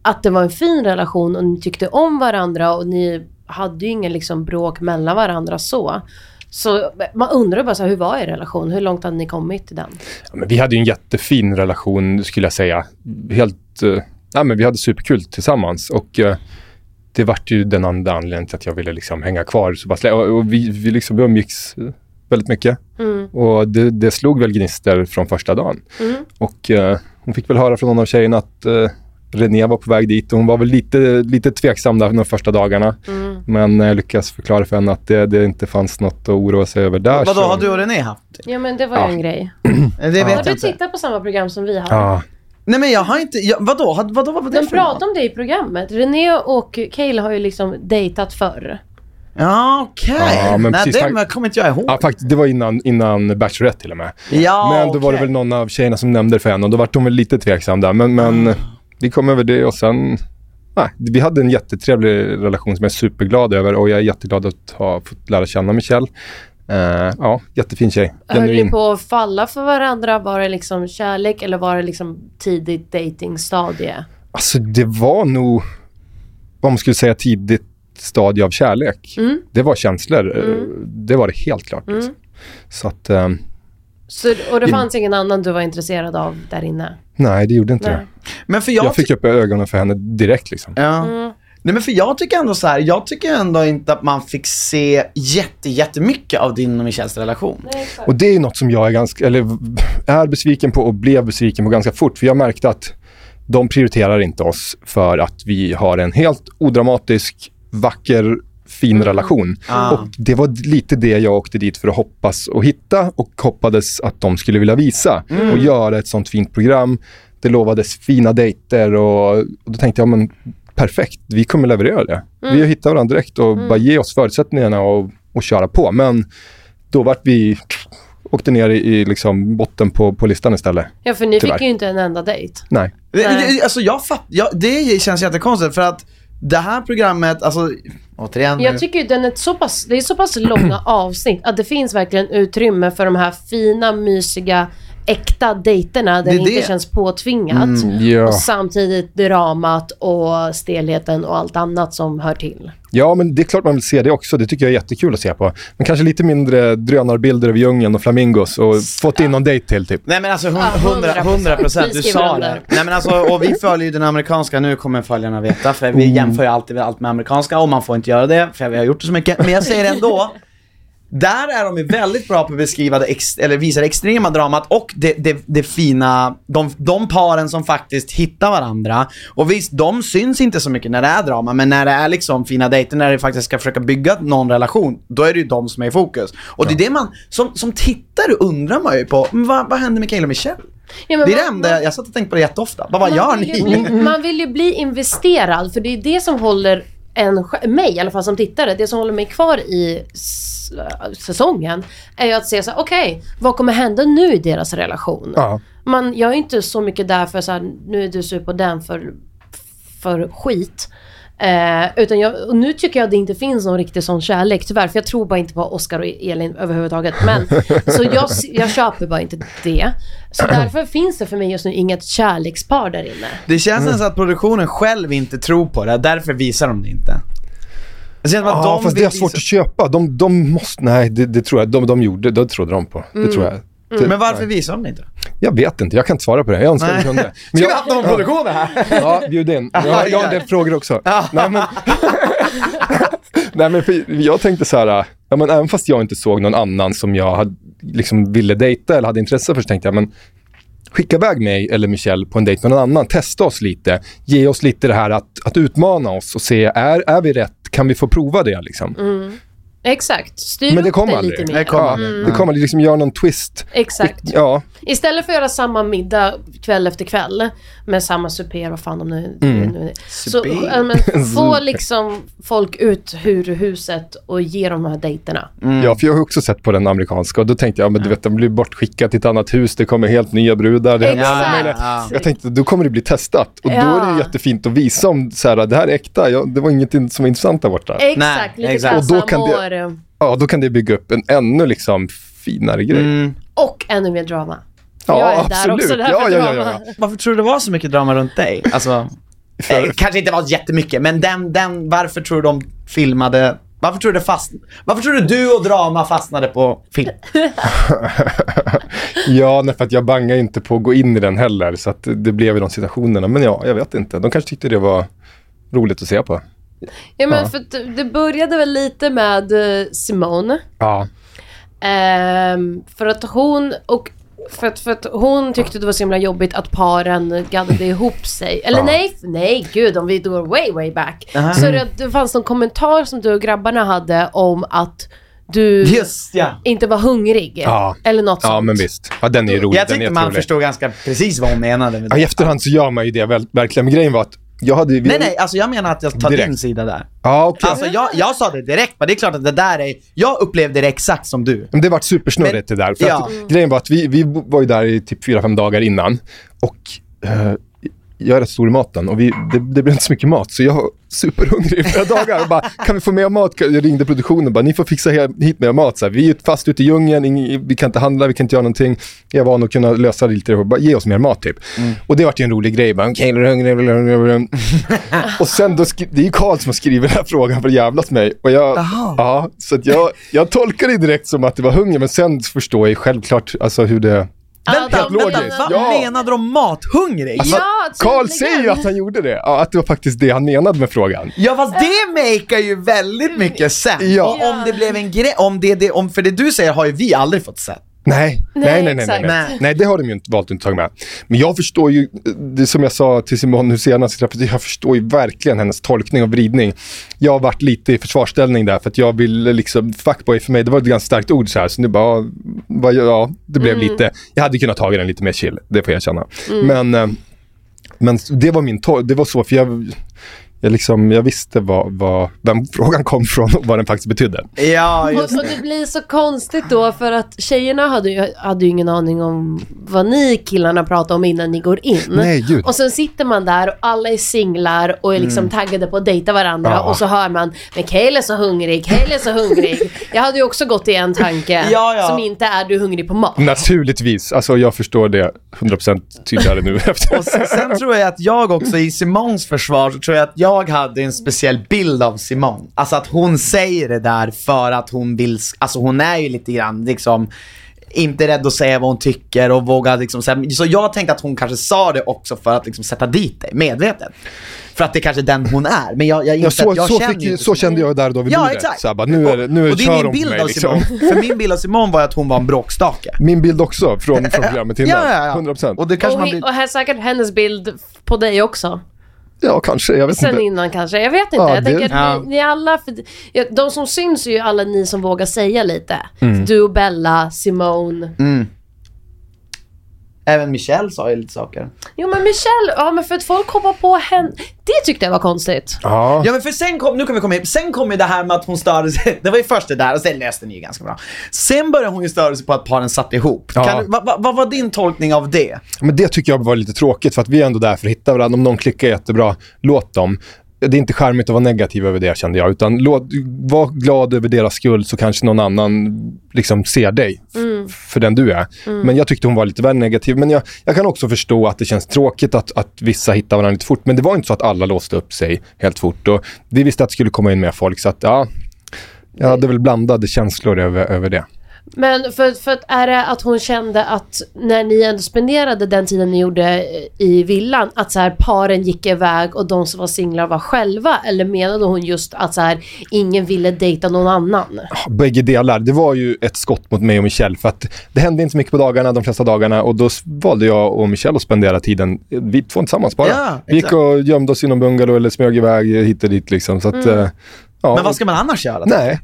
Speaker 1: att det var en fin relation och ni tyckte om varandra och ni hade ju ingen liksom bråk mellan varandra så. Så man undrar bara så här, hur var er relation? Hur långt hade ni kommit i den?
Speaker 3: Ja, men vi hade ju en jättefin relation skulle jag säga. Helt, eh, ja, men vi hade superkul tillsammans och eh, det vart ju den andra anledningen till att jag ville liksom hänga kvar så bara. Och, och vi, vi, liksom, umgicks eh, väldigt mycket.
Speaker 1: Mm.
Speaker 3: Och det, det slog väl gnister från första dagen.
Speaker 1: Mm.
Speaker 3: Och eh, hon fick väl höra från någon av tjejerna att eh, René var på väg dit och hon var väl lite, lite tveksam där de första dagarna.
Speaker 1: Mm.
Speaker 3: Men jag lyckades förklara för henne att det, det inte fanns något att oroa sig över där.
Speaker 2: Vadå,
Speaker 3: så-
Speaker 2: har du och René haft det?
Speaker 1: Ja men det var
Speaker 3: Ja.
Speaker 1: ju en grej.
Speaker 2: Det vet
Speaker 1: Har
Speaker 2: jag
Speaker 1: du
Speaker 2: inte.
Speaker 1: tittat på samma program som vi har?
Speaker 3: Ja,
Speaker 2: Nej men jag har inte, jag, vadå, Had- vadå, vad var det
Speaker 1: De pratar om det i programmet. René och Cale har ju liksom dejtat förr.
Speaker 2: Ja, okej.
Speaker 3: Ja, men
Speaker 2: Nej,
Speaker 3: precis,
Speaker 2: det kommer inte jag ihåg.
Speaker 3: Ja, faktiskt. Det var innan, innan Bachelorette till och med.
Speaker 2: Ja,
Speaker 3: men då var det väl någon av tjejerna som nämnde det för henne och då var hon väl lite tveksam där. Men, men vi kom över det och sen... Nej, vi hade en jättetrevlig relation som jag är superglad över och jag är jätteglad att ha fått lära känna Michelle. Eh, ja, jättefin tjej.
Speaker 1: Höll ni
Speaker 3: Genuin.
Speaker 1: på att falla för varandra? Var det liksom kärlek eller var det liksom tidigt datingstadie?
Speaker 3: Alltså det var nog, vad man skulle säga, tidigt stadie av kärlek.
Speaker 1: Mm.
Speaker 3: Det var känslor. eh, Det var det helt klart. Liksom. Så att, eh,
Speaker 1: Så, och det fanns ingen annan du var intresserad av där inne?
Speaker 3: nej, det gjorde inte
Speaker 1: Nej.
Speaker 3: det.
Speaker 2: Men för jag,
Speaker 3: Jag fick upp ögonen för henne direkt liksom.
Speaker 2: Ja.
Speaker 1: Mm.
Speaker 2: Nej men för jag tycker ändå så här, jag tycker ändå inte att man fick se jätte, jättemycket av din och Michelles relation.
Speaker 3: Och det är något som jag är ganska, eller är besviken på och blev besviken på ganska fort. För jag märkte att de prioriterar inte oss för att vi har en helt odramatisk, vacker, fin relation.
Speaker 2: Ah.
Speaker 3: Och det var lite det jag åkte dit för att hoppas och hitta och hoppades att de skulle vilja visa och göra ett sånt fint program. Det lovades fina dejter och, och då tänkte jag, men perfekt, vi kommer leverera det. Vi har hittat varandra direkt och bara ge oss förutsättningarna och, och köra på. Men då vart vi, åkte ner i, i liksom botten på, på listan istället.
Speaker 1: Ja, för ni
Speaker 3: Tyvärr.
Speaker 1: fick ju inte en enda dejt.
Speaker 3: Nej.
Speaker 2: Det,
Speaker 1: Nej.
Speaker 2: alltså jag fatt, jag, det känns jättekonstigt för att det här programmet, alltså återigen.
Speaker 1: Jag tycker ju den är så pass, det är så pass långa avsnitt att det finns verkligen utrymme för de här fina, mysiga, äkta dejterna där
Speaker 2: Det
Speaker 1: det inte
Speaker 2: det.
Speaker 1: känns påtvingat.
Speaker 3: Ja.
Speaker 1: Och samtidigt dramat och stelheten och allt annat som hör till.
Speaker 3: ja, men det är klart man vill se det också. Det tycker jag är jättekul att se på. Men kanske lite mindre drönarbilder över djungeln och flamingos och fått in någon dejt till typ.
Speaker 2: Nej men alltså hund-
Speaker 1: Ja,
Speaker 2: hundra,
Speaker 1: 100%.
Speaker 2: hundra procent, du sa det. Nej men alltså, och vi följer ju den amerikanska, nu kommer följarna veta, för vi jämför ju alltid allt med amerikanska och man får inte göra det, för vi har gjort det så mycket. Men jag säger ändå, där är de ju väldigt bra på att beskriva det, ex, eller visa det extrema dramat och det, det, det fina, de, de paren som faktiskt hittar varandra. Och visst, de syns inte så mycket när det är drama, men när det är liksom fina dejter, när det faktiskt ska försöka bygga någon relation, då är det ju de som är i fokus. Och det är det man, som, som tittare undrar man ju på, vad, vad händer med Kael och Michelle?
Speaker 1: Ja,
Speaker 2: Det är det enda, jag satt och tänkte på det jätteofta. Vad, vad gör
Speaker 1: ju
Speaker 2: ni?
Speaker 1: Bli, man vill ju bli investerad, för det är det som håller en, mig i alla fall som tittare, det som håller mig kvar i säsongen är ju att se så okej, vad kommer hända nu i deras relation?
Speaker 3: Ja.
Speaker 1: Man, jag är inte så mycket där för så här, nu är du sur på den för, för skit. Eh, utan jag, och nu tycker jag att det inte finns någon riktig sån kärlek tyvärr, för jag tror bara inte på Oscar och Elin överhuvudtaget. Men, så jag, jag köper bara inte det. Så därför finns det för mig just nu inget kärlekspar där inne.
Speaker 2: Det känns nästan som att produktionen själv inte tror på det, därför visar de det inte.
Speaker 3: Ja,
Speaker 2: de
Speaker 3: fast det är svårt
Speaker 2: visa-
Speaker 3: att köpa. De, de måste, nej, det, det tror jag. De, de gjorde, det trodde de på. Det tror jag.
Speaker 2: Mm. Men varför visar de det inte?
Speaker 3: Jag vet inte, jag kan inte svara på det. Jag önskar att jag kunde. Men
Speaker 2: Ska vi
Speaker 3: jag,
Speaker 2: haft någon produktion här?
Speaker 3: Ja, bjud in. Jag, jag har en del frågor också. Nej, men, Nej, men jag tänkte så här, ja, men även fast jag inte såg någon annan som jag hade, liksom ville dejta eller hade intresse för, så tänkte jag, men skicka iväg mig eller Michelle på en dejt med någon annan. Testa oss lite. Ge oss lite det här att, att utmana oss och se, är, är vi rätt? Kan vi få prova det? Liksom?
Speaker 1: Exakt. Styr
Speaker 3: Men det
Speaker 1: upp
Speaker 3: kom
Speaker 1: det
Speaker 3: aldrig.
Speaker 1: lite mer.
Speaker 2: Det kom
Speaker 3: Ja,
Speaker 2: aldrig.
Speaker 3: Det kommer liksom göra någon twist.
Speaker 1: Exakt.
Speaker 3: Ja,
Speaker 1: Istället för att göra samma middag kväll efter kväll med samma supé, vad fan de nu... nu så, ja, men, få liksom folk ut ur huset och ge dem de här dejterna.
Speaker 3: Ja, för jag har också sett på den amerikanska och då tänkte jag, men du vet, de blir bortskickade till ett annat hus, det kommer helt nya brudar. Det
Speaker 1: Exakt.
Speaker 3: möjliga-
Speaker 2: Ja.
Speaker 3: Jag tänkte, då kommer det bli testat. Och då är det ju
Speaker 1: Ja.
Speaker 3: jättefint att visa om så här, det här är äkta, ja, det var inget som var intressant där borta.
Speaker 1: Exakt,
Speaker 2: Nej,
Speaker 1: lite
Speaker 2: exakt.
Speaker 3: Och då kan det- Ja, då kan det bygga upp en ännu liksom finare grej.
Speaker 2: Mm.
Speaker 1: Och ännu mer drama.
Speaker 3: Ja,
Speaker 1: jag är där
Speaker 3: absolut.
Speaker 1: också, därför
Speaker 3: Ja, ja, ja, ja.
Speaker 2: Varför tror du det var så mycket drama runt dig? Alltså,
Speaker 3: För-
Speaker 2: eh, kanske inte var jättemycket, men den, den, varför tror du de filmade, varför tror du fast, varför tror du du och drama fastnade på film?
Speaker 3: Ja, nej, för att jag bangar inte på att gå in i den heller. Så att det blev i de situationerna. Men ja, jag vet inte. De kanske tyckte det var roligt att se på.
Speaker 1: Ja, men
Speaker 3: Ja.
Speaker 1: för det- började väl lite med eh, Simone.
Speaker 3: Ja,
Speaker 1: Ehm, för att hon och för att, för att hon tyckte det var så himla jobbigt att paren gaddade ihop sig. Eller
Speaker 3: Ja.
Speaker 1: nej, nej gud om vi går way way back.
Speaker 2: Aha.
Speaker 1: Så det, det fanns någon kommentar som du och grabbarna hade om att du
Speaker 2: Just ja.
Speaker 1: inte var hungrig.
Speaker 3: Ja.
Speaker 1: Eller något
Speaker 3: ja
Speaker 1: sånt.
Speaker 3: men visst. Ja, den är rolig.
Speaker 2: Jag tyckte man förstod ganska precis vad hon menade med
Speaker 3: Ja. I efterhand så gör man ju det väl, verkligen. Men grejen var att jag hade...
Speaker 2: Nej nej, alltså jag menar att jag tar
Speaker 3: Direkt.
Speaker 2: din sida där.
Speaker 3: Ja, okej.
Speaker 2: Alltså jag, jag sa det direkt, men det är klart att det där är, jag upplevde det exakt som du.
Speaker 3: Men det var supersnurrigt det där. För
Speaker 2: Ja.
Speaker 3: att, grejen var att vi, vi var ju där i typ fyra fem dagar innan. Och eh, jag är rätt stor i maten och vi, det, det blev inte så mycket mat. Så jag var superhungrig i flera dagar. Och bara, kan vi få mer mat? Jag ringde produktionen och bara, ni får fixa hit mer mat. Så här, vi är fast ute i djungeln, vi kan inte handla, vi kan inte göra någonting. Jag var van att kunna lösa det lite, bara, ge oss mer mat typ. Och det var ju en rolig grej. Okej, är du hungrig? Och sen då, det är ju Karl som har skrivit den här frågan för att jävlas mig. Och jag, ja, så jag, jag tolkar det direkt som att det var hunger, men sen förstår jag självklart alltså, hur det...
Speaker 1: Adam,
Speaker 3: helt logiskt.
Speaker 2: Vad
Speaker 3: Ja.
Speaker 2: menade de mathungrig?
Speaker 1: Ja,
Speaker 3: Karl
Speaker 1: tydligen.
Speaker 3: säger ju att han gjorde det. Ja, att det var faktiskt det han menade med frågan.
Speaker 2: Ja fast det makar ju väldigt mycket sen.
Speaker 3: Ja.
Speaker 2: Och om det blev en grej, om det, det, om, för det du säger har ju vi aldrig fått sett.
Speaker 3: Nej, nej, nej, nej, nej, nej. Det har de ju inte valt att inte ta med. Men jag förstår ju, det som jag sa till Simon nu senast jag förstår ju verkligen hennes tolkning och vridning. Jag har varit lite i försvarsställning där för att jag ville liksom, fuckboy för mig, det var ett ganska starkt ord så här, så nu bara, bara ja, det blev lite, jag hade kunnat ta den lite mer chill, det får jag känna. Men, eh, men det var min tol- det var så, för jag, jag, liksom, jag visste vad, vad, vem frågan kom från och vad den faktiskt betydde.
Speaker 2: Ja,
Speaker 1: Och,
Speaker 2: just
Speaker 1: och det blir så konstigt då för att tjejerna hade ju, hade ju ingen aning om vad ni killarna pratade om innan ni går in.
Speaker 3: Nej, gud.
Speaker 1: Och sen sitter man där och alla är singlar och är liksom taggade på att dejta varandra
Speaker 3: Ja.
Speaker 1: och så hör man Men Kael är så hungrig, Kael är så hungrig. Jag hade ju också gått i en tanke
Speaker 2: Ja, ja.
Speaker 1: som inte är du är hungrig på mat.
Speaker 3: Naturligtvis, alltså jag förstår det 100% tydligare nu efter.
Speaker 2: Och sen, sen tror jag att jag också, i Simons försvar, så tror jag att jag hade en speciell bild av Simon. Alltså att hon säger det där för att hon vill, alltså hon är ju lite grann liksom inte rädd att säga vad hon tycker och våga liksom säga, så jag tänkte att hon kanske sa det också för att liksom sätta dit dig, medvetet. För att det är kanske den hon är, men jag, jag
Speaker 3: Ja, så,
Speaker 2: att jag
Speaker 3: så,
Speaker 2: känner
Speaker 3: fick, så kände jag där då vid
Speaker 2: Ja
Speaker 3: bordet.
Speaker 2: exakt.
Speaker 3: Så bara, nu är, det- nu
Speaker 2: och det är min bild
Speaker 3: mig
Speaker 2: av
Speaker 3: liksom.
Speaker 2: Simon, för min bild av Simon var att hon var en bråkstake.
Speaker 3: Min bild också från, från programmet innan.
Speaker 2: Ja, ja, ja.
Speaker 3: 100%.
Speaker 2: Och det kanske
Speaker 1: Och,
Speaker 2: man blir...
Speaker 1: och här säkert hennes bild på dig också.
Speaker 3: Ja, kanske. Jag vet
Speaker 1: Sen
Speaker 3: inte.
Speaker 1: innan kanske. Jag vet inte.
Speaker 3: Ja,
Speaker 1: jag
Speaker 3: det-
Speaker 1: tänker att
Speaker 2: Ja.
Speaker 1: ni, ni alla, för, de som syns är ju alla ni som vågar säga lite.
Speaker 3: Mm.
Speaker 1: Du och Bella, Simone.
Speaker 2: Mm. Även Michelle sa ju lite saker.
Speaker 1: Jo men Michelle, ja men för att folk hoppar på henne. Det tyckte jag var konstigt.
Speaker 3: Ja.
Speaker 2: Ja men för sen kom, nu kan vi komma in, sen kom ju det här med att hon störde sig, det var ju först det där och sen löste ni ju ganska bra. Sen började hon ju störa sig på att paren satt ihop.
Speaker 3: Ja.
Speaker 2: Kan, vad, vad, vad var din tolkning av det?
Speaker 3: Men det tycker jag var lite tråkigt för att vi är ändå där för att hitta varandra. Om någon klickar jättebra, låt dem. Det är inte charmigt att vara negativ över det kände jag, utan låt, var glad över deras skull så kanske någon annan liksom ser dig f- för den du är. Men jag tyckte hon var lite väl negativ. Men jag, jag kan också förstå att det känns tråkigt att, att vissa hittar varandra lite fort. Men det var inte så att alla låste upp sig helt fort. Och vi visste att det skulle komma in mer folk, så att ja, jag hade väl blandade känslor över, över det.
Speaker 1: Men för, för att är det att hon kände att när ni ändå spenderade den tiden ni gjorde i villan, att så här paren gick iväg och de som var singlar var själva? Eller menade hon just att så här ingen ville dejta någon annan?
Speaker 3: bägge delar. Det var ju ett skott mot mig och Michelle för att det hände inte så mycket på dagarna, de flesta dagarna och då valde jag och Michelle att spendera tiden, vi två tillsammans bara.
Speaker 2: Ja,
Speaker 3: vi gick och gömde oss i någon bungalow eller smög iväg hit och dit liksom. Så att, eh, ja.
Speaker 2: Men vad ska man annars göra?
Speaker 3: Nej, eh,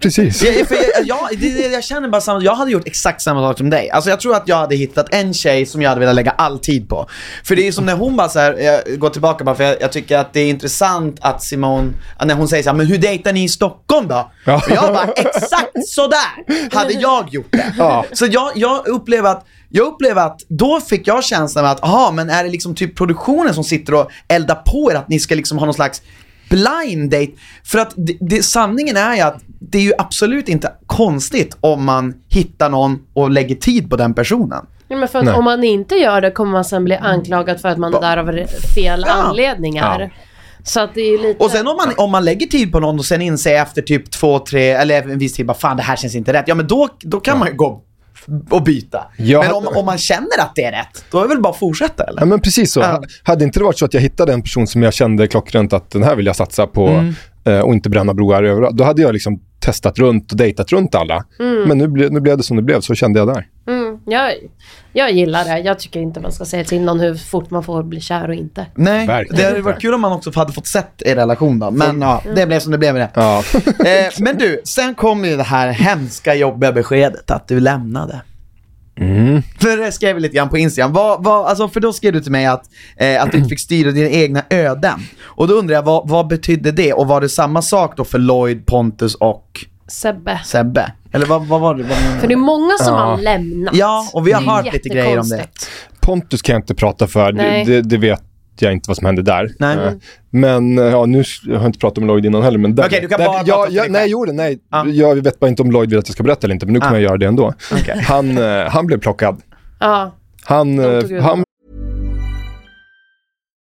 Speaker 3: precis.
Speaker 2: Jag, för jag, jag, jag känner bara samma, jag hade gjort exakt samma sak som dig. Alltså jag tror att jag hade hittat en tjej som jag hade velat lägga all tid på. För det är som när hon bara så här, jag går tillbaka bara för jag, jag tycker att det är intressant att Simon, när hon säger så här, men hur dejtar ni i Stockholm då?
Speaker 3: Ja.
Speaker 2: Och jag bara, exakt sådär hade jag gjort det.
Speaker 3: Ja.
Speaker 2: Så jag, jag upplever att jag upplever att då fick jag känslan av att, aha men är det liksom typ produktionen som sitter och eldar på er att ni ska liksom ha någon slags blind date? För att det, det, sanningen är ju att det är ju absolut inte konstigt om man hittar någon och lägger tid på den personen.
Speaker 1: Nej, men för att
Speaker 3: Nej.
Speaker 1: om man inte gör det kommer man sen bli anklagad för att man är där av fel
Speaker 2: Ja.
Speaker 1: anledningar.
Speaker 3: Ja.
Speaker 1: Så att det är lite...
Speaker 2: Och sen om man, om man lägger tid på någon och sen inser efter typ två, tre, eller en viss tid bara fan det här känns inte rätt. Ja men då, då kan man ju gå och byta.
Speaker 3: Ja.
Speaker 2: Men om, om man känner att det är rätt, då är det väl bara att fortsätta eller?
Speaker 3: Ja, men precis så.
Speaker 2: Ja.
Speaker 3: Hade inte det varit så att jag hittade en person som jag kände klockrent att den här vill jag satsa på
Speaker 2: Mm.
Speaker 3: eh, och inte bränna broar överallt. Då hade jag liksom testat runt och dejtat runt alla. Men nu, ble, nu blev det som det blev, så kände jag där.
Speaker 1: Mm, jag, jag gillar det. Jag tycker inte man ska säga till någon hur fort man får bli kär och inte.
Speaker 2: Nej,
Speaker 3: Verkligen
Speaker 2: det hade varit kul om man också hade fått sett er relation då. Men ja, det blev som det blev med det.
Speaker 3: Ja.
Speaker 2: Eh, men du, sen kom ju det här hemska jobbiga beskedet att du lämnade.
Speaker 3: Mm.
Speaker 2: För det skrev jag lite grann på Instagram. Vad, vad, alltså, för då skrev du till mig att, eh, att du inte fick styra dina egna öden. Och då undrar jag, vad, vad betydde det? Och var det samma sak då för Lloyd, Pontus och
Speaker 1: Sebbe.
Speaker 2: Sebbe? Eller vad, vad var det? Vad
Speaker 1: För det är många som
Speaker 3: Ja.
Speaker 1: har lämnat.
Speaker 2: Ja, och vi har hört lite grejer om det.
Speaker 3: Pontus kan jag inte prata för. Det,
Speaker 1: Nej.
Speaker 3: det, det vet jag inte vad som hände där.
Speaker 2: Nej.
Speaker 3: Eh, Men eh, ja, nu jag har inte pratat om Lloyd innan heller. Men där,
Speaker 2: Okej, du kan
Speaker 3: där,
Speaker 2: bara prata
Speaker 3: ja,
Speaker 2: för
Speaker 3: ja,
Speaker 2: dig
Speaker 3: Nej, jo, nej.
Speaker 2: Ja.
Speaker 3: Jag vet bara inte om Lloyd vill att jag ska berätta eller inte, men nu kommer
Speaker 2: Ah.
Speaker 3: jag göra det ändå.
Speaker 2: Okej.
Speaker 3: Han, eh, han blev plockad.
Speaker 1: Ja.
Speaker 3: Han, eh,
Speaker 1: ut
Speaker 3: han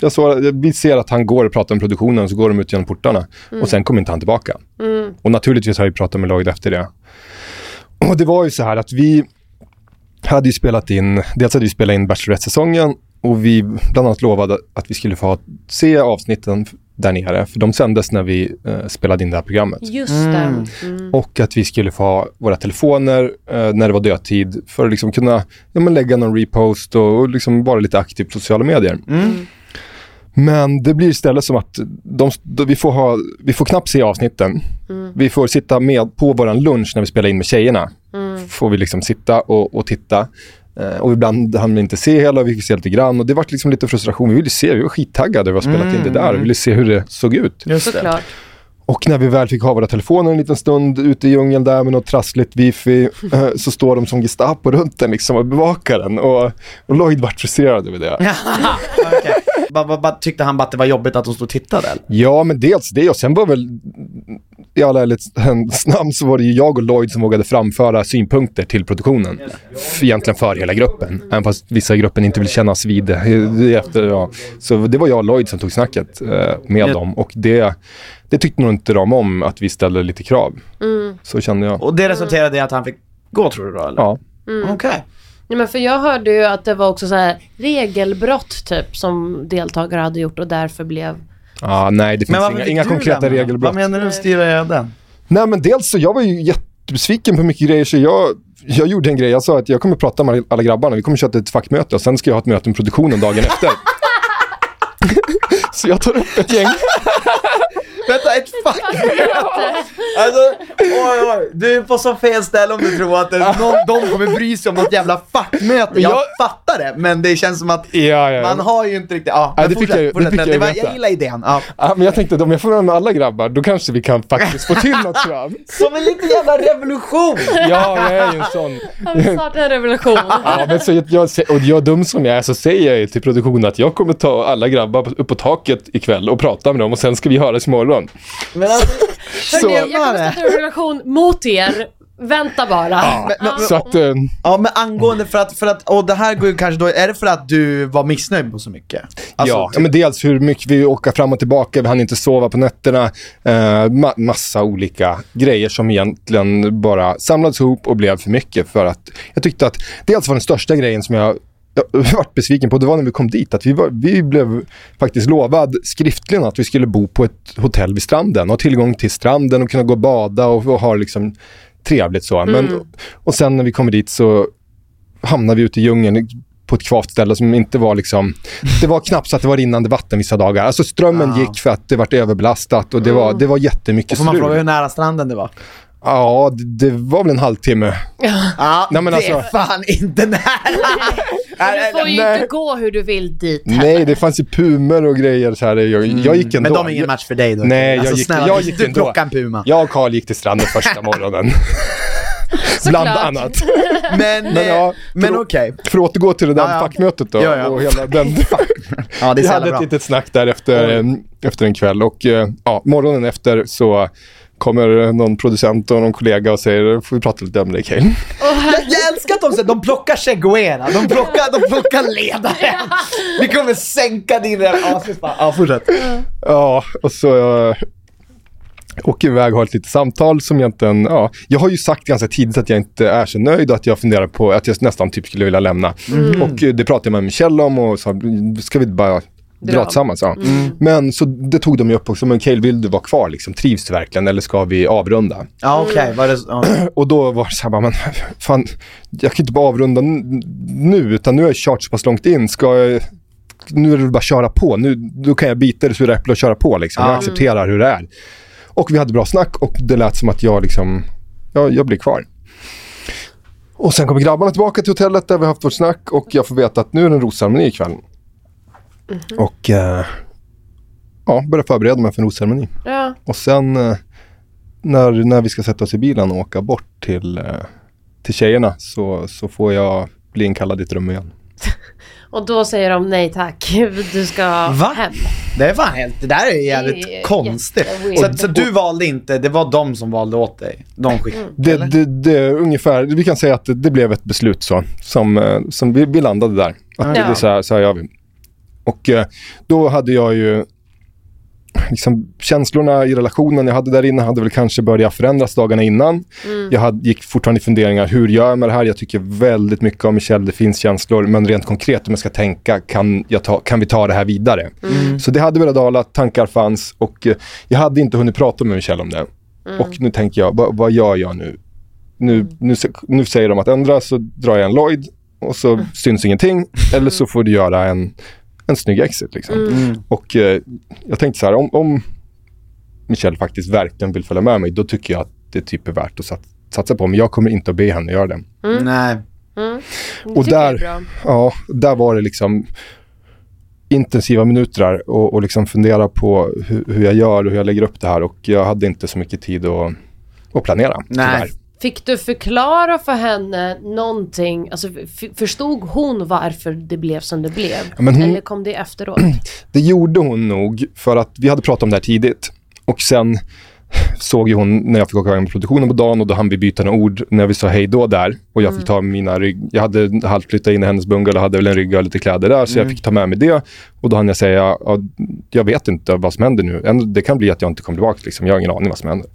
Speaker 3: Jag såg, vi ser att han går och pratar om produktionen, så går de ut genom portarna. Och sen kommer inte han tillbaka. Och naturligtvis har vi pratat med Lloyd efter det. Och det var ju så här att vi hade ju spelat in, dels hade vi spelat in Bachelorette-säsongen och vi bland annat lovade att vi skulle få se avsnitten där nere, för de sändes när vi eh, spelade in det här programmet.
Speaker 1: Just det. Mm.
Speaker 3: Och att vi skulle få ha våra telefoner eh, när det var dödtid för att liksom kunna ja, men lägga någon repost och, och liksom vara lite aktiv på sociala medier. Men det blir istället som att de, de, vi, får ha, vi får knappt se avsnitten. Vi får sitta med på vår lunch när vi spelar in med tjejerna. Får vi liksom sitta och, och titta. Eh, och ibland hann vi inte se hela, vi fick se lite grann. Och det var liksom lite frustration. Vi ville se, vi var skittaggade över att ha spelat in det där. Vi ville se hur det såg ut.
Speaker 2: Just det.
Speaker 1: Såklart.
Speaker 3: Och när vi väl fick ha våra telefoner en liten stund ute i djungeln där med något trassligt wifi eh, så står de som Gestapo runt den liksom och bevakar den. Och, och Lloyd vart frustrerad över det.
Speaker 2: Bara Tyckte han bara att det var jobbigt att de stod och tittade eller?
Speaker 3: Ja, men dels det och sen var väl i alla ärlighetens namn så var det ju jag och Lloyd som vågade framföra synpunkter till produktionen. F- Egentligen för hela gruppen, även fast vissa i gruppen inte vill kännas vid det. efter, ja. Så det var jag och Lloyd som tog snacket eh, med dem och det, det tyckte nog inte de om att vi ställde lite krav. Så kände jag.
Speaker 2: Och det resulterade i att han fick gå tror du då eller?
Speaker 3: Ja.
Speaker 2: Okej.
Speaker 1: Nej, men för jag hörde ju att det var också så här regelbrott typ som deltagare hade gjort och därför blev...
Speaker 3: Ah, nej, det finns inga, inga konkreta regelbrott.
Speaker 2: Vad menar du med styra öden?
Speaker 3: Nej, men dels så jag var ju jättebesviken på mycket grejer så jag, jag gjorde en grej. Jag sa att jag kommer prata med alla grabbarna. Vi kommer köra ett fackmöte och sen ska jag ha ett möte med produktionen dagen efter. så jag tar upp ett gäng.
Speaker 2: Vänta, ett fackmöte? Alltså, oj oj. Du är på så fel ställe om du tror att det, någon, de kommer bry sig om något jävla fackmöte. Jag
Speaker 3: Jag-
Speaker 2: fattar det, men det känns som att
Speaker 3: Ja, ja.
Speaker 2: man har ju inte riktigt... Ja,
Speaker 3: Ja,
Speaker 2: men
Speaker 3: det fick
Speaker 2: fortsätt,
Speaker 3: jag- det
Speaker 2: fortsätt.
Speaker 3: fick jag
Speaker 2: det var, jag gillar idén. Ja.
Speaker 3: Ja, men jag tänkte att om jag får med alla grabbar, då kanske vi kan faktiskt få till något fram.
Speaker 2: Som en liten jävla revolution!
Speaker 3: Ja, jag är ju en sån.
Speaker 1: Han startade en revolution.
Speaker 3: Ja, men så jag, jag, och jag dum som jag är så säger jag ju till produktionen att jag kommer ta alla grabbar upp på taket ikväll och prata med dem och sen ska vi höras imorgon.
Speaker 2: Men alltså,
Speaker 3: Så-
Speaker 2: hur
Speaker 1: Jag kommer starta en revolution mot er Vänta bara.
Speaker 3: Så att, eh,
Speaker 2: Ja men angående för att, för att, och det här går ju kanske då, är det för att du var missnöjd på så mycket? Alltså,
Speaker 3: ja, ja, men dels hur mycket vi åker fram och tillbaka, vi hann inte sova på nätterna. Eh, ma- massa olika grejer som egentligen bara samlades ihop och blev för mycket. För att jag tyckte att dels var den största grejen som jag varit besviken på, det var när vi kom dit. Att vi, var, vi blev faktiskt lovad skriftligen att vi skulle bo på ett hotell vid stranden. Ha tillgång till stranden och kunna gå och bada och, och ha liksom trevligt så. Men, och sen när vi kommer dit så hamnade vi ute i djungeln på ett kvavt ställe som inte var liksom... Det var knappt så att det var rinnande vatten vissa dagar. Alltså strömmen
Speaker 2: Ah.
Speaker 3: gick för att det var överbelastat och det var, det var jättemycket
Speaker 2: och får man fråga hur nära stranden det var?
Speaker 3: Ja, det, det var väl en halvtimme.
Speaker 2: Ja,
Speaker 3: Nej, men
Speaker 2: det är
Speaker 3: alltså-
Speaker 2: fan inte nära!
Speaker 1: Du får ju
Speaker 3: Nej.
Speaker 1: inte gå hur du vill dit heller.
Speaker 3: Nej, det fanns ju pumer och grejer. Så här. Jag, jag gick ändå.
Speaker 2: Mm. Men de är ingen match för dig då?
Speaker 3: Nej, jag
Speaker 2: alltså,
Speaker 3: gick,
Speaker 2: snälla,
Speaker 3: jag gick
Speaker 2: du
Speaker 3: ändå.
Speaker 2: plockar en puma.
Speaker 3: Jag och Karl gick till stranden första morgonen. Bland annat.
Speaker 2: Men,
Speaker 3: Men
Speaker 2: eh,
Speaker 3: ja,
Speaker 2: men
Speaker 3: för-
Speaker 2: okej.
Speaker 3: För att återgå till det där
Speaker 2: Ja, ja.
Speaker 3: fackmötet då.
Speaker 2: Ja, ja.
Speaker 3: Och hela den,
Speaker 2: Ja, det är
Speaker 3: vi
Speaker 2: så
Speaker 3: hade
Speaker 2: jävla
Speaker 3: ett
Speaker 2: bra.
Speaker 3: litet snack där efter, en- efter en kväll och eh, ja, morgonen efter så kommer någon producent och någon kollega och säger får vi prata lite om dig Kael?
Speaker 2: Jag, jag älskar att de, säger- de plockar Cheguera, de plockar, de plockar ledaren. Vi kommer sänka din... Ja, fan. ja fortsätt.
Speaker 3: Ja, och så eh, åker iväg och har ett litet samtal som egentligen, ja, jag har ju sagt ganska tidigt att jag inte är så nöjd och att jag funderar på att jag nästan typ skulle vilja lämna. Och eh, det pratade jag med Michelle om och sa, ska vi bara dra tillsammans? Ja. Men så det tog de ju upp också, men Cale vill du vara kvar liksom? Trivs du verkligen eller ska vi avrunda?
Speaker 2: Ja okej, var det... Ja.
Speaker 3: Och då var det så här, men fan, jag kan inte bara avrunda nu, utan nu har jag kört så pass långt in. Ska jag, nu är det bara att köra på. Nu, då kan jag bita det sura äpplet och köra på. Liksom. Jag accepterar hur det är. Och vi hade bra snack och det lät som att jag liksom, ja, jag blir kvar. Och sen kommer grabbarna tillbaka till hotellet där vi har haft vårt snack och jag får veta att nu är det en rosceremoni ikväll. Och eh, ja, börjar förbereda mig för en rosceremoni.
Speaker 1: Ja.
Speaker 3: Och sen eh, när, när vi ska sätta oss i bilen och åka bort till, eh, till tjejerna så, så får jag bli inkallad i ett rum igen.
Speaker 1: Och då säger de nej tack, du ska
Speaker 2: Va?
Speaker 1: hem.
Speaker 2: Det är fan helt, det där är jävligt
Speaker 1: är
Speaker 2: konstigt. Så, så du valde inte, det var de som valde åt dig? De skickade?
Speaker 3: Det, det, det, ungefär, vi kan säga att det, det blev ett beslut så, som, eh, som vi, vi landade där. Att det,
Speaker 1: Ja.
Speaker 3: det, så, här, så här gör vi. Och eh, då hade jag ju liksom, känslorna i relationen jag hade där inne hade väl kanske börjat förändras dagarna innan. Jag hade, gick fortfarande i funderingar, hur gör jag med det här? Jag tycker väldigt mycket om Michelle, det finns känslor, men rent konkret om jag ska tänka, kan, jag ta, kan vi ta det här vidare? Så det hade börjat dala, tankar fanns och eh, jag hade inte hunnit prata med Michelle om det. Och nu tänker jag, vad, vad gör jag nu? Nu, nu? Nu säger de att ändra, så drar jag en Lloyd och så syns ingenting. Eller så får du göra en, en snygg exit. Liksom. Och eh, jag tänkte så här, om, om Michelle faktiskt verkligen vill följa med mig, då tycker jag att det typ är värt att sat, satsa på. Men jag kommer inte att be henne göra det.
Speaker 2: Nej.
Speaker 3: Och
Speaker 1: tycker jag är
Speaker 3: där,
Speaker 1: bra.
Speaker 3: ja, där var det liksom intensiva minuter där och, och liksom fundera på hur, hur jag gör och hur jag lägger upp det här. Och jag hade inte så mycket tid att, att planera.
Speaker 2: Nej.
Speaker 3: tyvärr.
Speaker 1: Fick du förklara för henne någonting? Alltså, förstod hon varför det blev som det blev?
Speaker 3: Ja, hon-
Speaker 1: Eller kom det efteråt?
Speaker 3: Det gjorde hon nog för att vi hade pratat om det här tidigt. Och sen såg ju hon när jag fick åka iväg med produktionen på dagen och då hann vi byta några ord när vi sa hej då där. Och jag fick ta mina rygg... Jag hade halvt flyttat in i hennes bungalow och hade väl en rygga och lite kläder där. Så jag fick ta med mig det. Och då hann jag säga, ja, jag vet inte vad som händer nu. Det kan bli att jag inte kommer tillbaka. Liksom. Jag har ingen aning vad som händer.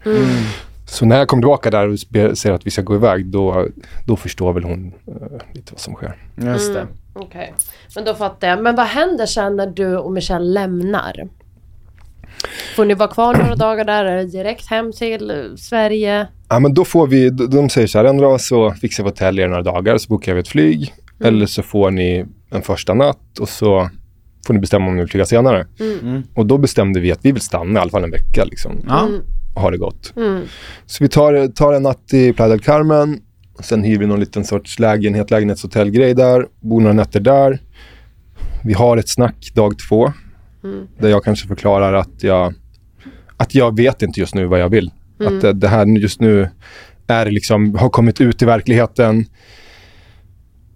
Speaker 3: Så när jag kommer tillbaka där och säger att vi ska gå iväg, då, då förstår väl hon eh, lite vad som sker.
Speaker 2: Just det.
Speaker 1: Okej, men då fattar jag. Men vad händer sen när du och Michelle lämnar? Får ni vara kvar några dagar där? Är det direkt hem till Sverige?
Speaker 3: Ja, men då får vi, de säger så här, ändå så fixar vi hotell i några dagar, så bokar vi ett flyg. Eller så får ni en första natt och så får ni bestämma om ni vill flyga senare. Och då bestämde vi att vi vill stanna i alla fall en vecka liksom,
Speaker 2: Ja.
Speaker 3: Ha det gott. Så vi tar, tar en natt i Playa del Carmen. Sen hyr vi någon liten sorts lägenhet, lägenhetshotellgrej där. Bor några nätter där. Vi har ett snack dag två. Där jag kanske förklarar att jag, att jag vet inte just nu vad jag vill. Att det, det här just nu är liksom, har kommit ut i verkligheten.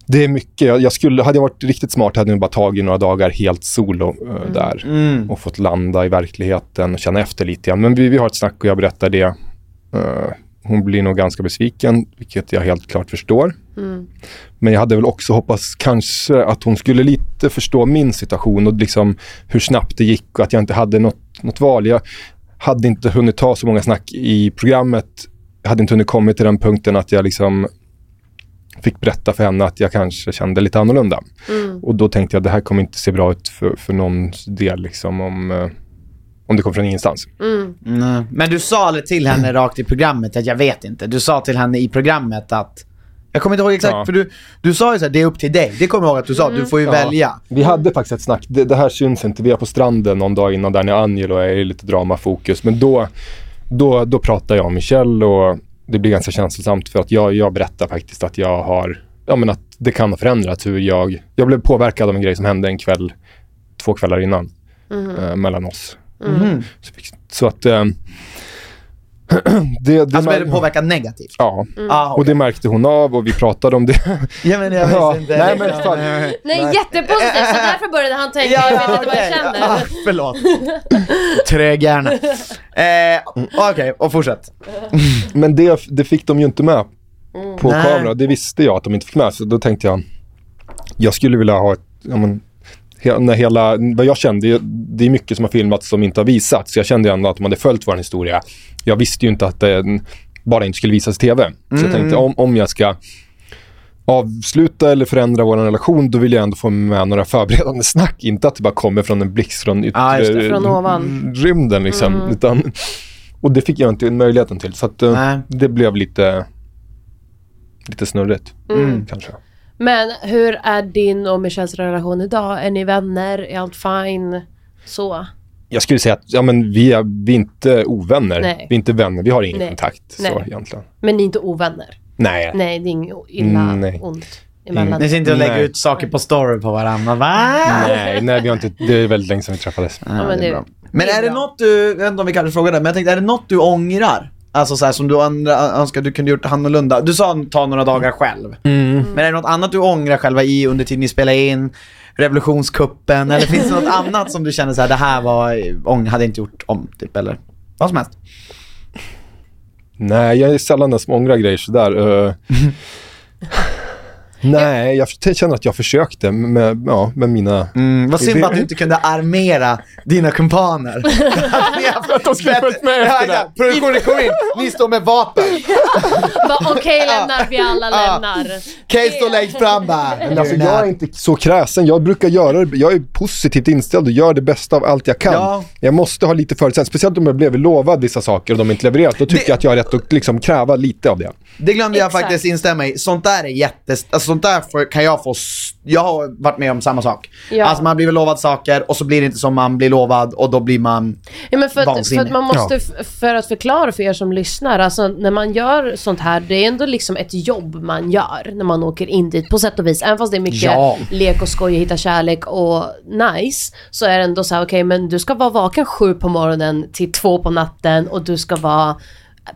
Speaker 3: Det är mycket. Jag, skulle, hade jag varit riktigt smart hade jag bara tagit några dagar helt solo eh, där.
Speaker 2: Mm.
Speaker 3: Och fått landa i verkligheten och känna efter lite grann. Men vi, vi har ett snack och jag berättar det. Eh, hon blir nog ganska besviken, vilket jag helt klart förstår. Men jag hade väl också hoppats kanske att hon skulle lite förstå min situation och liksom hur snabbt det gick och att jag inte hade något, något val. Jag hade inte hunnit ta så många snack i programmet. Jag hade inte hunnit komma till den punkten att jag liksom fick berätta för henne att jag kanske kände lite annorlunda. Och då tänkte jag att det här kommer inte se bra ut för, för någons del liksom om, eh, om det kommer från ingenstans.
Speaker 2: Nej. Men du sa till henne rakt i programmet att jag vet inte. Du sa till henne i programmet att jag kommer inte ihåg exakt,
Speaker 3: Ja.
Speaker 2: för du, du sa ju såhär, det är upp till dig. Det kommer jag ihåg att du sa, du får ju välja.
Speaker 3: Vi hade faktiskt ett snack, det, det här syns inte, vi är på stranden någon dag innan där när Angelo är i lite dramafokus. Men då, då, då pratar jag om Michelle och det blir ganska känslosamt för att jag, jag berättar faktiskt att jag har, ja men att det kan ha förändrats hur jag, jag blev påverkad av en grej som hände en kväll, två kvällar innan, eh, mellan oss. Så, så att eh, det, det
Speaker 2: Alltså du påverkad negativt?
Speaker 3: Ja,
Speaker 2: Ah,
Speaker 3: och det märkte hon av och vi pratade om det.
Speaker 2: Ja men jag
Speaker 3: Ja,
Speaker 2: visste inte.
Speaker 3: nej, men fan.
Speaker 1: Nej, jättepositivt. Så därför började han tänka,
Speaker 2: Ja,
Speaker 1: jag vet inte vad
Speaker 2: okej.
Speaker 1: jag känner.
Speaker 2: Ah, förlåt. Trög hjärna. Eh, Okej, och fortsätt.
Speaker 3: Men det, det fick de ju inte med på
Speaker 2: Nej.
Speaker 3: kamera. Det visste jag att de inte fick med. Så då tänkte jag, jag skulle vilja ha ett, ja, men, he, när hela, vad jag kände, det är mycket som har filmats som inte har visats. Så jag kände ändå att de hade följt vår historia. Jag visste ju inte att det bara inte skulle visas i TV. Så jag tänkte om, om jag ska avsluta eller förändra vår relation, då vill jag ändå få med några förberedande snack. Inte att det bara kommer från en blixt från yttre
Speaker 2: just det.
Speaker 1: Från ovan.
Speaker 3: rymden. Liksom, utan, och det fick jag inte möjligheten till. Så att, eh, det blev lite, lite snurrigt. Kanske.
Speaker 1: Men hur är din och Michelles relation idag? Är ni vänner? Är allt fine? Så?
Speaker 3: Jag skulle säga att ja, men vi, är, vi är inte ovänner.
Speaker 1: Nej.
Speaker 3: Vi är inte vänner. Vi har ingen
Speaker 1: Nej.
Speaker 3: kontakt. Så,
Speaker 1: Nej.
Speaker 3: egentligen.
Speaker 1: Men ni är inte ovänner?
Speaker 3: Nej.
Speaker 1: Nej, det är inget illa,
Speaker 3: Mm, nej.
Speaker 1: ont emellan.
Speaker 2: Ni ser inte lägger
Speaker 3: Nej.
Speaker 2: ut saker på story på varandra, va?
Speaker 3: Nej, nej, vi har inte, det är väldigt länge sedan vi träffades.
Speaker 1: Ja, men det,
Speaker 2: Men
Speaker 1: det
Speaker 2: är det
Speaker 1: bra.
Speaker 2: något du, jag vet inte om vi kanske frågade, men jag tänkte, är det något du ångrar? Alltså så här, som du andra, önskar du kunde gjort annorlunda. Du sa ta några dagar själv. Men är det något annat du ångrar själva i under tiden ni spelade in? Revolutionskuppen, eller finns det något annat som du känner så här, det här var, ång, hade jag inte gjort om, typ, eller vad som helst?
Speaker 3: Nej, jag är sällan den som ångrar grejer sådär. eh. Nej, jag känner att jag försökte med, ja, med mina...
Speaker 2: Mm, vad synd att du inte kunde armera dina kumpaner. att
Speaker 3: de skulle följt med efter det.
Speaker 2: Produktionen kom in, ni står med vapen.
Speaker 1: Okej, lämnar vi alla lämnar.
Speaker 2: Case står längst fram bara.
Speaker 3: Men alltså, jag är inte så kräsen. Jag brukar göra det. Jag är positivt inställd och gör det bästa av allt jag kan.
Speaker 2: Ja.
Speaker 3: Jag måste ha lite förutsättningar. Speciellt om jag blev lovad vissa saker och de inte levererat. Då tycker
Speaker 2: Det-
Speaker 3: jag att jag har rätt att liksom kräva lite av det.
Speaker 2: Det glömde jag
Speaker 1: Exakt.
Speaker 2: faktiskt instämma i. Sånt där är jättes... Alltså sånt där får, kan jag få... Jag har varit med om samma sak.
Speaker 1: Ja.
Speaker 2: Alltså man blir väl lovad saker och så blir det inte som man blir lovad och då blir man...
Speaker 1: Ja, men för, att, för
Speaker 2: Vansinnig.
Speaker 1: att man måste, f- för att förklara för er som lyssnar, alltså när man gör sånt här, det är ändå liksom ett jobb man gör när man åker in dit på sätt och vis. Även fast det är mycket
Speaker 2: Ja.
Speaker 1: lek och skoj och hitta kärlek och nice, så är det ändå så här, okej men du ska vara vaken sju på morgonen till två på natten och du ska vara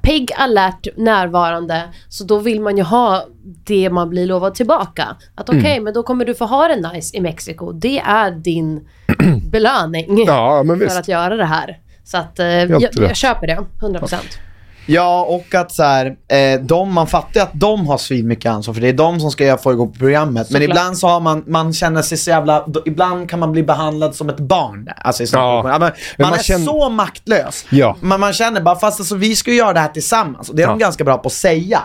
Speaker 1: pigg, alert, närvarande. Så då vill man ju ha det man blir lovad tillbaka. Att okej,
Speaker 3: Mm.
Speaker 1: men då kommer du få ha det nice i Mexiko. Det är din belöning
Speaker 3: Ja,
Speaker 1: för att göra det här. Så att eh, jag, jag köper det, 100%.
Speaker 2: Ja, och att så här, eh, de, man fattar ju att de har svin mycket ansvar för det är de som ska få igång programmet. Men
Speaker 1: Såklart.
Speaker 2: ibland så har man, man känner sig så jävla, då, ibland kan man bli behandlad som ett barn. Alltså i
Speaker 3: Ja.
Speaker 2: ja, men, man,
Speaker 3: man
Speaker 2: är
Speaker 3: känner-
Speaker 2: så maktlös.
Speaker 3: Ja.
Speaker 2: Man, man känner bara, fast alltså, vi ska ju göra det här tillsammans. Och det är de
Speaker 3: Ja.
Speaker 2: ganska bra på att säga.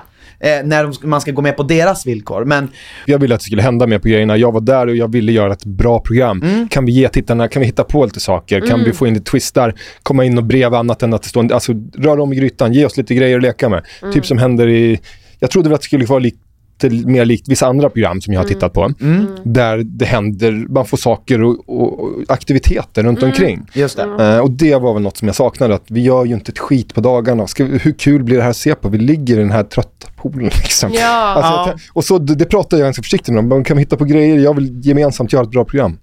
Speaker 2: Eh, när de, man ska gå med på deras villkor. Men
Speaker 3: Jag ville att det skulle hända mer på grejerna. Jag var där och jag ville göra ett bra program.
Speaker 2: Mm.
Speaker 3: Kan vi ge tittarna, kan vi hitta på lite saker? Kan vi få in lite twistar? Komma in och brev annat än att det står, alltså röra om i grytan, ge oss lite grejer att leka med. Typ som händer i, jag trodde väl att det skulle vara lite mer likt vissa andra program som jag har tittat på. Där det händer, man får saker och, och, aktiviteter runt omkring.
Speaker 2: just det.
Speaker 3: Eh, och det var väl något som jag saknade, att vi gör ju inte ett skit på dagarna. Ska, hur kul blir det här att se på? Vi ligger i den här trötta poolen liksom.
Speaker 1: Ja.
Speaker 3: Alltså,
Speaker 2: Ja.
Speaker 3: Och så, det, det pratar jag ganska försiktigt med dem. Men Kan vi hitta på grejer? Jag vill gemensamt göra ett bra program.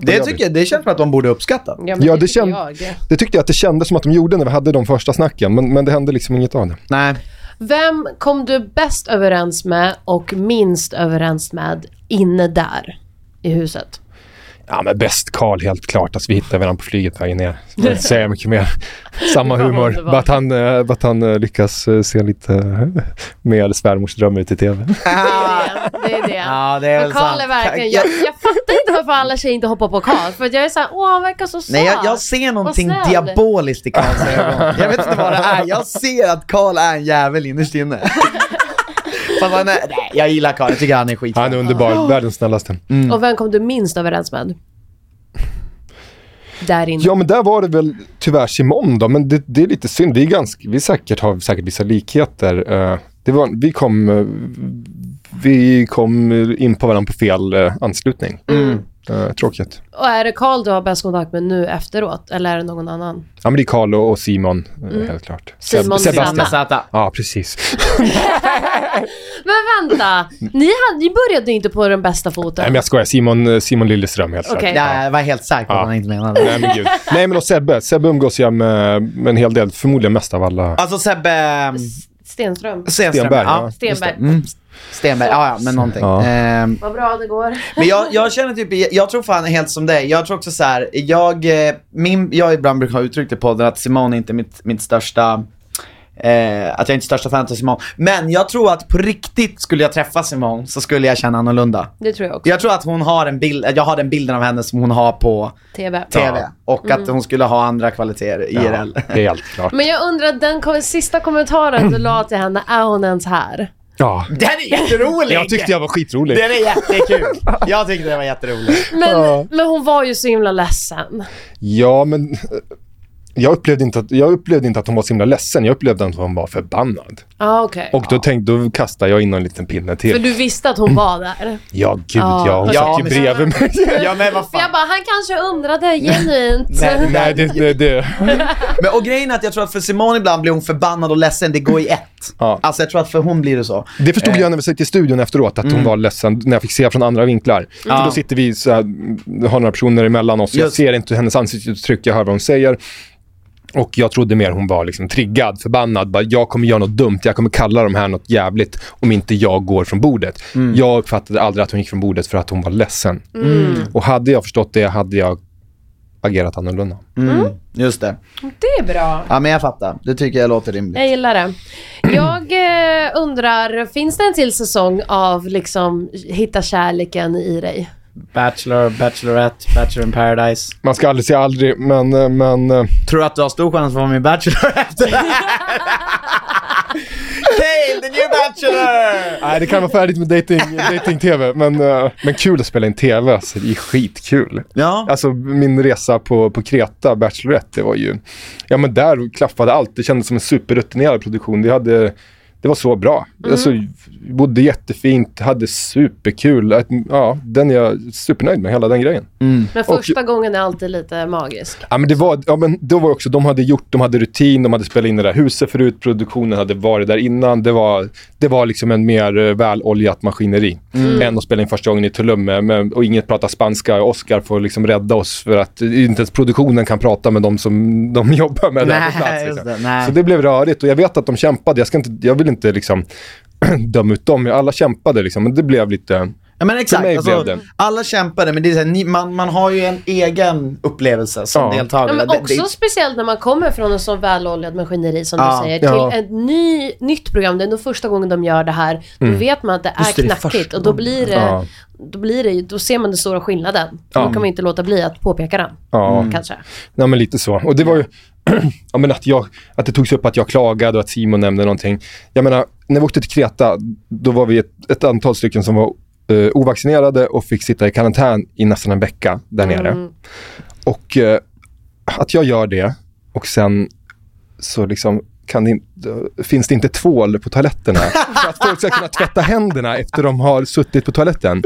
Speaker 2: Det,
Speaker 3: gör vi.
Speaker 2: tycker jag, det känns som att de borde uppskatta.
Speaker 1: Ja,
Speaker 3: Ja,
Speaker 1: det
Speaker 3: det, känd,
Speaker 1: jag.
Speaker 3: det tyckte jag att det kändes som att de gjorde när vi hade de första snacken. Men, men det hände liksom inget av det.
Speaker 2: Nej.
Speaker 1: Vem kom du bäst överens med och minst överens med inne där i huset?
Speaker 3: Ja, men bäst Karl helt klart. Alltså, vi hittade varandra på flyget vägen ner. Jag vill inte säga mycket mer. Samma
Speaker 1: Vad
Speaker 3: humor. Bara att han, bara att han eh, lyckas eh, se lite mer svärmorsdrömmar ut i tv.
Speaker 1: Det är det. Det är det.
Speaker 2: Ja, det är väl
Speaker 1: Karl
Speaker 2: sant.
Speaker 1: är verkligen, jag, jag fattar inte varför alla tjejer inte hoppar på Karl. För att jag är såhär, åh han verkar så söt.
Speaker 2: Nej, jag, jag ser någonting
Speaker 1: snäll.
Speaker 2: diaboliskt i Karls ögon. Jag vet inte vad det är, jag ser att Karl är en jävel innerst inne. Fast han är, nej, jag gillar Karl, jag tycker han är skit.
Speaker 3: Han är underbar, världens snällaste.
Speaker 1: Och vem kom du minst överens med? Där inne.
Speaker 3: Ja, men där var det väl tyvärr Simon då, men det, det är lite synd. Vi, är ganska, vi säkert har säkert vissa likheter. Eh, det var, vi, kom, eh, vi kom in på varandra på fel eh, anslutning. Eh, tråkigt.
Speaker 1: Och är det Karl du har bäst kontakt med nu efteråt? Eller är det någon annan?
Speaker 3: Ja, men det är Carl och och Simon, eh, helt klart. Seb-
Speaker 1: Simon
Speaker 3: Sebastian.
Speaker 1: Sanna.
Speaker 2: Zäta.
Speaker 3: Ja, precis.
Speaker 1: Men vänta! Ni, hade, ni började inte på den bästa foten.
Speaker 3: Nej, men jag skojar. Simon, eh, Simon Lilleström, helt
Speaker 1: Okej.
Speaker 3: klart.
Speaker 2: Ja, jag var helt säker på
Speaker 3: Ja.
Speaker 2: att han inte menade.
Speaker 3: Nej, men gud. Nej, men och Sebbe. Sebbe umgås jag med, med en hel del, förmodligen mest av alla.
Speaker 2: Alltså Sebbe
Speaker 1: Stenström.
Speaker 2: Stenström.
Speaker 3: Stenberg,
Speaker 2: ja.
Speaker 3: ja.
Speaker 1: Stenberg.
Speaker 2: Mm. Stenberg, ja, ja men någonting.
Speaker 3: Ja.
Speaker 2: Ehm,
Speaker 1: Vad bra det går.
Speaker 2: Men jag, jag känner typ, jag tror fan helt som dig. Jag tror också så här, jag, eh, min, jag ibland brukar ha uttryckt i podden att Simone är inte mitt, mitt största, eh, att jag är inte största fan av Simone. Men jag tror att på riktigt skulle jag träffa Simone så skulle jag känna annorlunda.
Speaker 1: Det tror jag också.
Speaker 2: Jag tror att hon har en bild, jag har den bilden av henne som hon har på
Speaker 1: TV.
Speaker 2: TV. Och att hon skulle ha andra kvaliteter IRL.
Speaker 3: Ja, helt klart.
Speaker 1: Men jag undrar, den kom- sista kommentaren du la till henne, är hon ens här?
Speaker 3: Ja.
Speaker 2: Den är jätterolig!
Speaker 3: Jag tyckte jag var skitrolig.
Speaker 2: Den är jättekul! Jag tyckte det var jätterolig.
Speaker 1: Men, men hon var ju så himla ledsen.
Speaker 3: Ja, men jag upplevde, inte att, jag upplevde inte att hon var så himla ledsen. Jag upplevde att hon var förbannad.
Speaker 1: Ja, ah, okej.
Speaker 3: Och då tänkte då kastade jag in en liten pinne
Speaker 1: För
Speaker 3: till.
Speaker 1: du visste att hon var där.
Speaker 3: Ja, gud
Speaker 1: Ja.
Speaker 3: ja. Hon
Speaker 2: Ja,
Speaker 3: satt ju
Speaker 2: men-
Speaker 3: bredvid mig.
Speaker 2: Ja men vad
Speaker 1: För
Speaker 2: fan.
Speaker 1: jag bara, han kanske undrade genuint.
Speaker 2: Nej,
Speaker 3: Nej, det, det, det.
Speaker 2: Men, och grejen är att jag tror att för Simone ibland blir hon förbannad och ledsen, det går i ett.
Speaker 3: Ja.
Speaker 2: Alltså jag tror att för hon blir det så.
Speaker 3: Det förstod jag när vi satt i studion efteråt, att hon var ledsen när jag fick se från andra vinklar. För då sitter vi så här, har några personer emellan oss, jag
Speaker 2: Just.
Speaker 3: ser inte hennes ansiktsuttryck, jag hör vad hon säger. Och jag trodde mer hon var liksom triggad, förbannad. Bara, jag kommer göra något dumt, jag kommer kalla de här något jävligt om inte jag går från bordet. Jag uppfattade aldrig att hon gick från bordet för att hon var ledsen. Och hade jag förstått det hade jag agerat annorlunda.
Speaker 2: Mm. Just det.
Speaker 1: Det är bra.
Speaker 2: Ja men jag fattar, det tycker jag låter rimligt.
Speaker 1: Jag gillar det. Jag eh, undrar, finns det en till säsong av liksom hitta kärleken i dig?
Speaker 2: Bachelor, Bachelorette, Bachelor in paradise.
Speaker 3: Man ska aldrig säga aldrig, men, eh, men eh,
Speaker 2: Tror du att du har stor chans att vara med i Bachelor efter det här? Cale, the new Bachelor!
Speaker 3: Nej, det kan vara färdigt med dating, dating-tv, men, eh, men kul att spela in tv. Alltså, det är skitkul.
Speaker 2: Ja.
Speaker 3: Alltså min resa på, på Kreta, Bachelorette, det var ju... Ja men där klaffade allt. Det kändes som en superrutinerad produktion. Vi hade... Det var så bra. Alltså, vi bodde jättefint, hade superkul. Att- Ja, den är jag supernöjd med, hela den grejen.
Speaker 1: Men
Speaker 3: Och-
Speaker 1: första gången är alltid lite magisk.
Speaker 3: Ja men det var, ja men det var också, de hade gjort, de hade rutin, de hade spelat in det där huset förut, produktionen hade varit där innan. Det var, det var liksom en mer eh, väloljat maskineri än att spela in första gången i Tulum med, med, och inget pratar spanska. Oscar får liksom rädda oss för att inte ens produktionen kan prata med de som de jobbar med där
Speaker 2: Nej,
Speaker 3: på plats. Liksom.
Speaker 2: det.
Speaker 3: Så det blev rörigt och jag vet att de kämpade. Jag, ska inte, jag vill inte liksom döma ut dem. Alla kämpade liksom, men det blev lite...
Speaker 2: Ja men exakt,
Speaker 3: mig
Speaker 2: alltså,
Speaker 3: blev det.
Speaker 2: alla kämpade men det är så här, ni, man, man har ju en egen upplevelse som
Speaker 3: Ja.
Speaker 2: deltagare.
Speaker 1: Ja, men
Speaker 2: Det-
Speaker 1: också
Speaker 2: det,
Speaker 1: speciellt när man kommer från en så väloljad maskineri som
Speaker 2: Ja.
Speaker 1: du säger, till
Speaker 3: Ja.
Speaker 1: ett ny, nytt program. Det är nog första gången de gör det här. Då vet man att det är
Speaker 2: Just det, det är
Speaker 1: knackigt och då blir det,
Speaker 3: Ja.
Speaker 1: då blir det, då ser man den stora skillnaden. Då kan man inte låta bli att påpeka den.
Speaker 3: Ja.
Speaker 1: Kanske.
Speaker 3: Ja, men lite så. Och det var ju, ja, men att, jag, att det togs upp att jag klagade och att Simon nämnde någonting. Jag menar, när vi åkte till Kreta, då var vi ett, ett antal stycken som var eh, ovaccinerade och fick sitta i karantän i nästan en vecka där nere. Och eh, att jag gör det och sen så liksom kan det finns det inte tvål på toaletterna så att folk ska kunna tvätta händerna efter de har suttit på toaletten.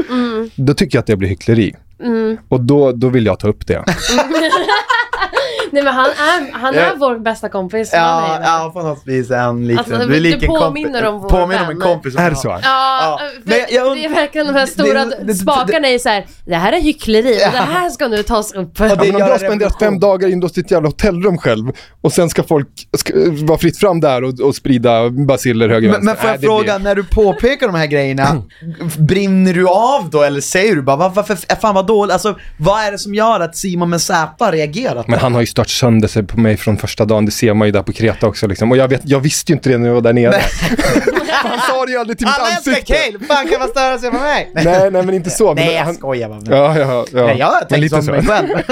Speaker 3: Då tycker jag att det blir hyckleri. Och då, då vill jag ta upp det.
Speaker 1: Nej men han är, han är
Speaker 2: Ja.
Speaker 1: vår bästa kompis.
Speaker 2: Ja,
Speaker 1: det.
Speaker 2: ja, på något vis är han
Speaker 1: Alltså,
Speaker 2: du är
Speaker 1: det
Speaker 2: lik en
Speaker 1: påminner om vår
Speaker 2: Påminner om en kompis. som
Speaker 3: Är
Speaker 2: jag
Speaker 3: det så?
Speaker 1: Ja,
Speaker 2: Ja,
Speaker 1: för
Speaker 2: men jag- jag
Speaker 1: det är verkligen de här stora
Speaker 2: det- det-
Speaker 1: spakarna är så här. det här är hyckleri och det här ska nu tas upp.
Speaker 3: Ja, men om du har
Speaker 2: en
Speaker 3: spenderat fem dagar inlåst i ett jävla hotellrum själv och sen ska folk ska, vara fritt fram där och, och sprida baciller höger
Speaker 2: Men, men får jag
Speaker 3: Nej, det
Speaker 2: fråga,
Speaker 3: blir-
Speaker 2: när du påpekar de här grejerna, brinner du av då eller säger du bara "Va- varför, fan vad dåligt, alltså vad är det som gör att Simon med Z reagerat?
Speaker 3: Men han har ju stört sönder sig på mig från första dagen. Det ser man ju där på Kreta också. Liksom. Och jag, vet, jag visste ju inte det när jag var där nere. han sa det ju aldrig till mitt
Speaker 2: Alla älskar
Speaker 3: ansikte.
Speaker 2: Cale, fan kan man störa sig på mig?
Speaker 3: Nej, nej, men inte så. Men
Speaker 2: Nej jag
Speaker 3: han,
Speaker 2: skojar bara.
Speaker 3: Ja, ja, ja.
Speaker 2: Nej, jag har
Speaker 3: Men
Speaker 2: tänkt
Speaker 3: lite
Speaker 2: som
Speaker 3: så.
Speaker 2: mig själv.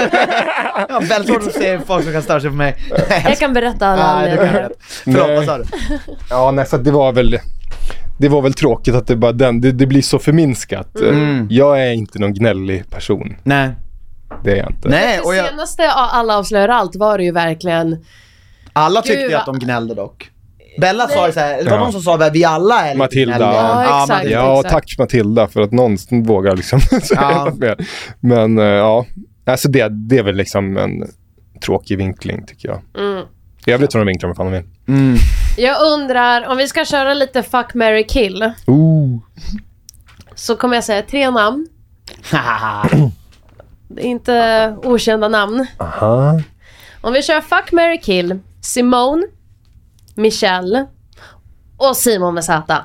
Speaker 2: jag har väldigt svårt att se folk som kan störa sig på mig.
Speaker 1: Jag kan berätta alla
Speaker 2: Nej, du kan
Speaker 1: anledningar.
Speaker 2: Förlåt, vad sa du?
Speaker 3: Ja, nej, att det var väl... Det var väl tråkigt att det bara den, det, det blir så förminskat.
Speaker 2: Mm.
Speaker 3: Jag är inte någon gnällig person.
Speaker 2: Nej.
Speaker 3: Det är jag inte.
Speaker 2: Nej, och
Speaker 1: Det
Speaker 2: jag,
Speaker 1: senaste av Alla avslöjar allt var det ju verkligen
Speaker 2: alla tyckte
Speaker 1: Gud,
Speaker 2: att de gnällde dock. Bella sa ju såhär, det var
Speaker 3: Ja.
Speaker 2: någon som sa att vi alla är lite
Speaker 3: Matilda.
Speaker 2: gnälliga.
Speaker 1: Ja, exakt.
Speaker 2: Matilda.
Speaker 3: Ja,
Speaker 1: exakt.
Speaker 3: tack Matilda för att någon vågar liksom säga
Speaker 2: Ja.
Speaker 3: något mer. Men eh, ja, alltså det, det är väl liksom en tråkig vinkling tycker jag.
Speaker 1: Mm.
Speaker 3: I övrigt får de vinkla vad fan de vill.
Speaker 1: Jag undrar, om vi ska köra lite fuck, marry, kill.
Speaker 3: Ooh.
Speaker 1: Så kommer jag säga tre namn. Det är inte okända namn.
Speaker 3: Aha.
Speaker 1: Om vi kör fuck, marry, kill. Simone, Michelle och Simon med Z.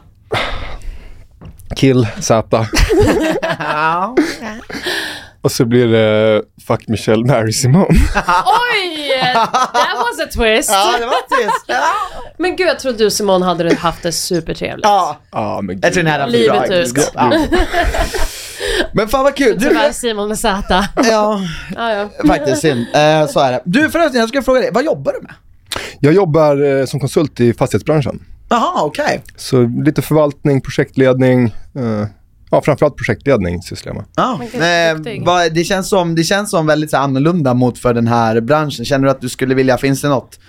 Speaker 3: Kill Z. Och så blir det Fuck Michelle, Mary Simone.
Speaker 1: Oj! That was a twist.
Speaker 2: Ja, det var tyst. Ja.
Speaker 1: Men gud, jag trodde du Simone hade haft det supertrevligt.
Speaker 2: ja.
Speaker 3: Ja, men
Speaker 2: Jag tror ni hade haft
Speaker 1: Livet ut.
Speaker 2: Ja. Men fan vad kul. Du,
Speaker 1: Tyvärr Simon med Z. Ja,
Speaker 2: ja,
Speaker 1: ja.
Speaker 2: faktiskt synd. Eh, så är det. Du förresten, jag ska fråga dig, vad jobbar du med?
Speaker 3: Jag jobbar eh, som konsult i fastighetsbranschen.
Speaker 2: Jaha, okej.
Speaker 3: Så lite förvaltning, projektledning. Eh, ja, framförallt projektledning sysslar jag med.
Speaker 2: Ja,
Speaker 1: gud,
Speaker 2: eh, det, känns som, det känns som väldigt så, annorlunda mot för den här branschen. Känner du att du skulle vilja, finns det något?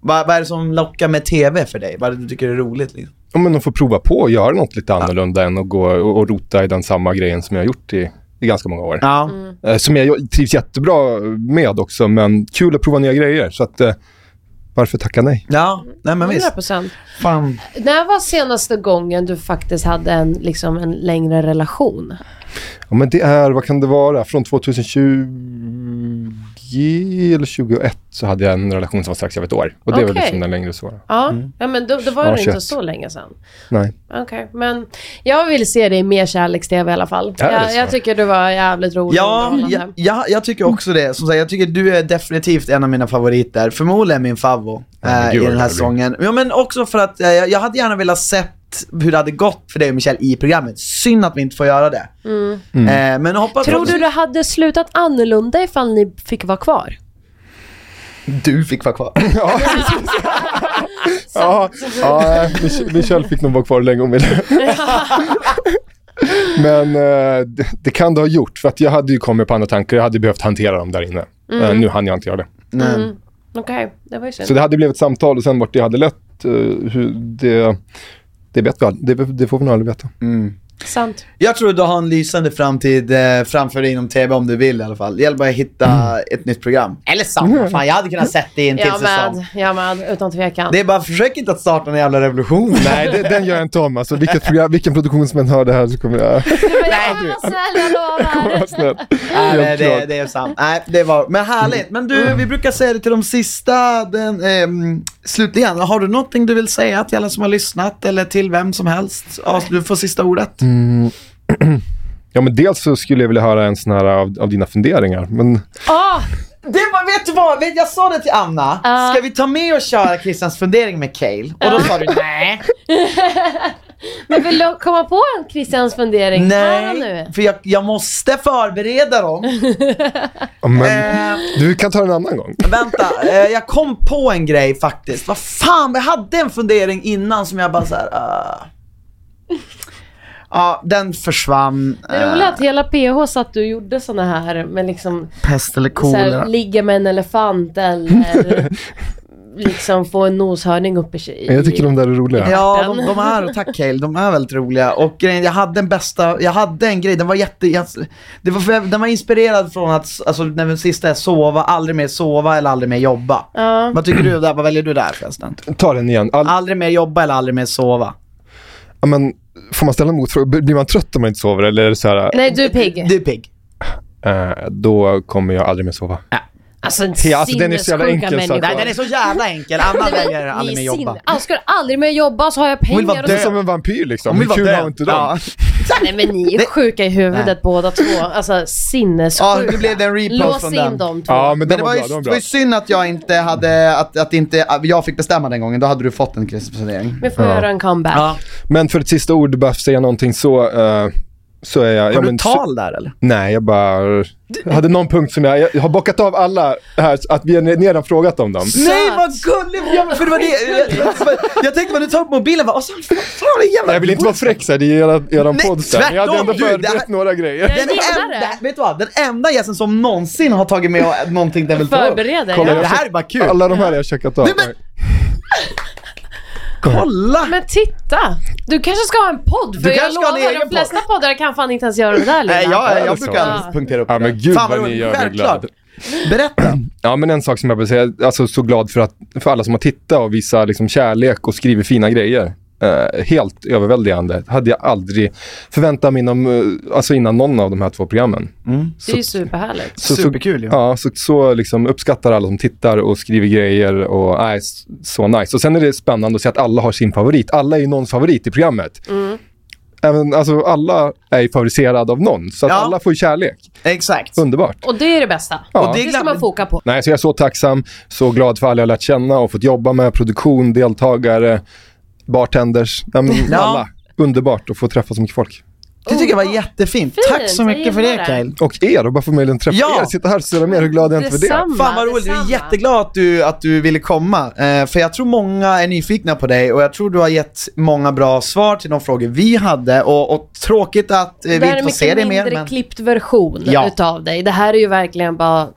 Speaker 2: Vad, vad är det som lockar med TV för dig? Vad är det du tycker är roligt? Liksom?
Speaker 3: Ja, men att få prova på att göra något lite annorlunda än att gå och, och rota i den samma grejen som jag har gjort i, i ganska många år.
Speaker 2: Ja.
Speaker 3: Eh, som jag trivs jättebra med också, men kul att prova nya grejer. Så att, eh, varför tacka nej?
Speaker 2: Ja, nej men visst.
Speaker 1: 100%.
Speaker 2: Fan.
Speaker 1: När var senaste gången du faktiskt hade en, liksom, en längre relation?
Speaker 3: Ja, men det är, vad kan det vara, från 2020 eller 2021 så hade jag en relation som var strax över ett år. Och det väl
Speaker 1: Okej.
Speaker 3: liksom den längre så.
Speaker 1: Ja, ja men då, då var
Speaker 3: Ja,
Speaker 1: det inte
Speaker 3: 21.
Speaker 1: så länge sedan.
Speaker 3: Nej.
Speaker 1: Okej, men jag vill se dig i mer kärleks-tv i alla fall.
Speaker 3: Är det
Speaker 1: Jag,
Speaker 3: så?
Speaker 1: jag tycker du var jävligt rolig
Speaker 2: Ja,
Speaker 1: underhållande.
Speaker 2: ja, ja, jag tycker också det. Som sagt, jag tycker du är definitivt en av mina favoriter. Förmodligen min favvo
Speaker 3: Ja, gud
Speaker 2: i den här säsongen. Ja, men också för att eh, jag hade gärna velat sett hur det hade gått för dig och Michelle i programmet. Synd att vi inte får göra det.
Speaker 3: Mm.
Speaker 2: Eh, men hoppas
Speaker 1: Tror du det hade slutat annorlunda ifall ni fick vara kvar?
Speaker 2: du fick vara kvar?
Speaker 3: Ja, ja Mich- Michelle fick nog vara kvar länge om ville. Men eh, det, det kan det ha gjort, för att jag hade ju kommit på andra tankar. Jag hade behövt hantera dem där inne. Eh, nu hann jag inte göra det.
Speaker 2: Nej.
Speaker 1: Okej, det var ju synd.
Speaker 3: Så det hade blivit ett samtal och sen vart det hade lett, eh, hur det, det vet vi aldrig. Det, det får vi nog aldrig veta. Mm.
Speaker 1: Sant.
Speaker 2: Jag tror du har en lysande framtid eh, framför dig inom TV om du vill i alla fall. Det gäller bara att hitta
Speaker 3: Mm.
Speaker 2: ett nytt program. Eller samma, fan jag hade kunnat sett det i en till
Speaker 1: Jag
Speaker 2: säsong.
Speaker 1: jag med, utan tvekan.
Speaker 2: Det är bara, försök inte att starta en jävla revolution.
Speaker 3: Nej, det, den gör jag inte om. Alltså, vilket program, vilken produktionsmän hör det här så kommer jag...
Speaker 1: Nej.
Speaker 3: Vad snällt.
Speaker 2: Nej, det, är sant. Nej, det var, men härligt. Men du, vi brukar säga det till de sista, den, ehm, slutligen. Har du någonting du vill säga till alla som har lyssnat eller till vem som helst? Ja, du får sista ordet.
Speaker 3: Mm. Ja, men dels så skulle jag vilja höra en sån här av, av dina funderingar. Men
Speaker 1: Åh,
Speaker 2: Det var, vet du vad? Vet, jag sa det till Anna.
Speaker 1: Ja.
Speaker 2: Ska vi ta med och köra Christians fundering med Cale? Och då sa du nej.
Speaker 1: men vill du komma på en Christians fundering
Speaker 2: Nej,
Speaker 1: nu?
Speaker 2: för jag, jag måste förbereda dem.
Speaker 3: Men,
Speaker 2: Eh,
Speaker 3: du kan ta den en annan gång.
Speaker 2: Vänta, eh, jag kom på en grej faktiskt. Vad fan, vi hade en fundering innan som jag bara såhär... Uh... Ja, den försvann.
Speaker 1: Det är roligt att hela PH satt och gjorde såna här med liksom
Speaker 2: Pest eller kolera.
Speaker 1: ligga med en elefant eller liksom få en noshörning upp i i-
Speaker 3: Jag tycker de där är roliga.
Speaker 2: Ja, de, de är, tack Cale, de är väldigt roliga. Och grejen, jag hade en bästa, jag hade en grej, den var jätte, jag, det var, för- den var inspirerad från att, alltså den sista är sova, aldrig mer sova eller aldrig mer jobba.
Speaker 1: Ja.
Speaker 2: Vad tycker du där, vad väljer du där förresten?
Speaker 3: Ta den igen. All,
Speaker 2: Aldrig mer jobba eller aldrig mer sova?
Speaker 3: ja, men, får man ställa en motfråga? Blir man trött om man inte sover? Eller är det så här,
Speaker 1: Nej, du är pigg.
Speaker 2: Du är pigg.
Speaker 3: eh, då kommer jag aldrig mer sova.
Speaker 1: Alltså en
Speaker 3: Ja, alltså, den är så jävla
Speaker 1: sinnessjuka
Speaker 3: enkel så att-
Speaker 1: människor.
Speaker 2: Nej den är så jävla enkel, Anna väljer aldrig mer jobba.
Speaker 1: sinne- Alltså, ska du aldrig mer jobba så har jag
Speaker 2: vill vara
Speaker 1: pengar och
Speaker 3: Det är
Speaker 1: så.
Speaker 3: som en vampyr liksom.
Speaker 2: Hon vill
Speaker 3: Hur
Speaker 2: vara
Speaker 3: kul
Speaker 2: död.
Speaker 3: har inte de?
Speaker 2: Ja.
Speaker 1: Nej men ni är sjuka i huvudet
Speaker 2: Nej.
Speaker 1: båda två. Alltså sinnessjuka.
Speaker 2: Ja, nu blev det en repost
Speaker 1: Lås
Speaker 2: från
Speaker 1: in
Speaker 2: den.
Speaker 1: de två.
Speaker 3: Ja, men
Speaker 2: Men det
Speaker 3: var
Speaker 2: var, ju,
Speaker 3: bra. Den var
Speaker 2: det var ju synd att jag inte hade, att, att inte att jag fick bestämma den gången, då hade du fått en krisplanering.
Speaker 1: Vi får
Speaker 3: Ja.
Speaker 1: göra en comeback.
Speaker 3: Men för ett sista ord, bara för att säga någonting så, eh, så är jag...
Speaker 2: Har
Speaker 3: ja,
Speaker 2: du
Speaker 3: men,
Speaker 2: tal där eller?
Speaker 3: Nej, jag bara... Jag hade någon punkt som jag... Jag har bockat av alla här, att vi har redan frågat om dem.
Speaker 2: Nej vad gulligt! Ja, men för det var det, jag, jag, jag tänkte bara du tar upp mobilen bara, och så fan, fan det jävla
Speaker 3: Jag vill inte vara fräck så här, det är era, eran
Speaker 2: Nej,
Speaker 3: podd sen. Men Jag hade ändå förberett
Speaker 2: här-
Speaker 3: några grejer.
Speaker 1: Jag
Speaker 2: Den enda, vet du vad? Den enda gästen som någonsin har tagit med någonting den vill ta upp.
Speaker 1: Förbereder.
Speaker 3: Kolla,
Speaker 1: ja.
Speaker 2: Det
Speaker 3: jag
Speaker 2: här är bara kul.
Speaker 3: Alla de här har jag checkat av.
Speaker 2: Nej, men- Kolla!
Speaker 1: Men titta! Du kanske ska ha en podd, för
Speaker 2: Du
Speaker 1: jag lovar, de flesta poddar kan fan inte ens göra det där
Speaker 2: Nej, jag,
Speaker 3: Är
Speaker 2: jag brukar
Speaker 1: Ja.
Speaker 2: aldrig punktera upp
Speaker 3: Ja,
Speaker 2: det
Speaker 3: men gud
Speaker 2: Fan,
Speaker 3: vad ni gör mig glad.
Speaker 2: Berätta.
Speaker 3: Ja, men en sak som jag vill säga, alltså så glad för, att, för alla som har tittat och visat liksom, kärlek och skrivit fina grejer. Eh, helt överväldigande. Hade jag aldrig förväntat mig inom, eh, alltså innan någon av de här två programmen.
Speaker 1: Det är ju superhärligt.
Speaker 3: Så,
Speaker 2: Superkul ju.
Speaker 3: så, ja. Så, så liksom uppskattar alla som tittar och skriver grejer och s- så nice. Och sen är det spännande att se att alla har sin favorit. Alla är ju någons favorit i programmet. Även, alltså, alla är ju favoriserade av någon, så att
Speaker 2: Ja.
Speaker 3: alla får ju kärlek.
Speaker 2: Exakt.
Speaker 3: Underbart.
Speaker 1: Och det är det bästa.
Speaker 3: Ja.
Speaker 2: Och
Speaker 1: Det ska man foka på.
Speaker 3: Nej, så jag är så tacksam, så glad för alla jag lärt känna och fått jobba med, produktion, deltagare, bartenders, ja, men
Speaker 2: Ja.
Speaker 3: alla. Underbart att få träffa så mycket folk.
Speaker 2: Det tycker jag var jättefint.
Speaker 1: Fint,
Speaker 2: Tack så mycket för det
Speaker 1: det.
Speaker 2: Kael.
Speaker 3: Och er, och bara få möjligheten att träffa
Speaker 2: Ja.
Speaker 3: er, sitta här och ställa mer, hur glad är jag inte för det?
Speaker 2: Fan vad roligt, jag är jätteglad att du, att du ville komma. Eh, för jag tror många är nyfikna på dig och jag tror du har gett många bra svar till de frågor vi hade och, och tråkigt att eh, vi
Speaker 1: Det här
Speaker 2: inte
Speaker 1: är
Speaker 2: får se
Speaker 1: mycket
Speaker 2: dig
Speaker 1: mindre
Speaker 2: mer. Men...
Speaker 1: klippt version
Speaker 2: Ja.
Speaker 1: utav dig. Det här är ju verkgen bara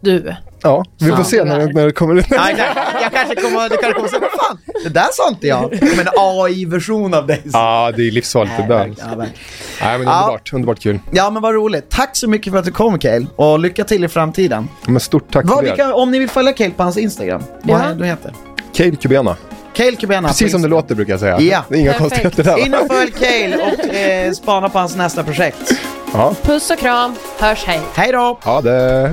Speaker 1: du.
Speaker 3: Ja, vi får
Speaker 1: Ja,
Speaker 3: se när, när det kommer ut.
Speaker 2: Nej, nej, jag kanske kommer, du kanske kommer säga, vad fan, det där sa inte jag. Som en AI-version av dig.
Speaker 3: Ja, det är livsfarligt det där.
Speaker 2: Ja,
Speaker 3: men
Speaker 2: Ja.
Speaker 3: underbart, underbart kul.
Speaker 2: ja men vad roligt. Tack så mycket för att du kom Kael och lycka till i framtiden.
Speaker 3: Men stort tack
Speaker 2: Vad,
Speaker 3: för det.
Speaker 2: vilka, om ni vill följa Kael på hans Instagram, vad
Speaker 1: Ja.
Speaker 2: det heter?
Speaker 3: Kael Kubena.
Speaker 2: Kael Kubena
Speaker 3: Precis som det låter brukar jag säga.
Speaker 2: Ja.
Speaker 3: Det är inga
Speaker 1: Perfekt.
Speaker 3: konstigheter där.
Speaker 2: In och följ Kael och eh, spana på hans nästa projekt.
Speaker 3: Ja,
Speaker 1: Puss och kram, hörs hej.
Speaker 2: Hej då!
Speaker 3: ha det.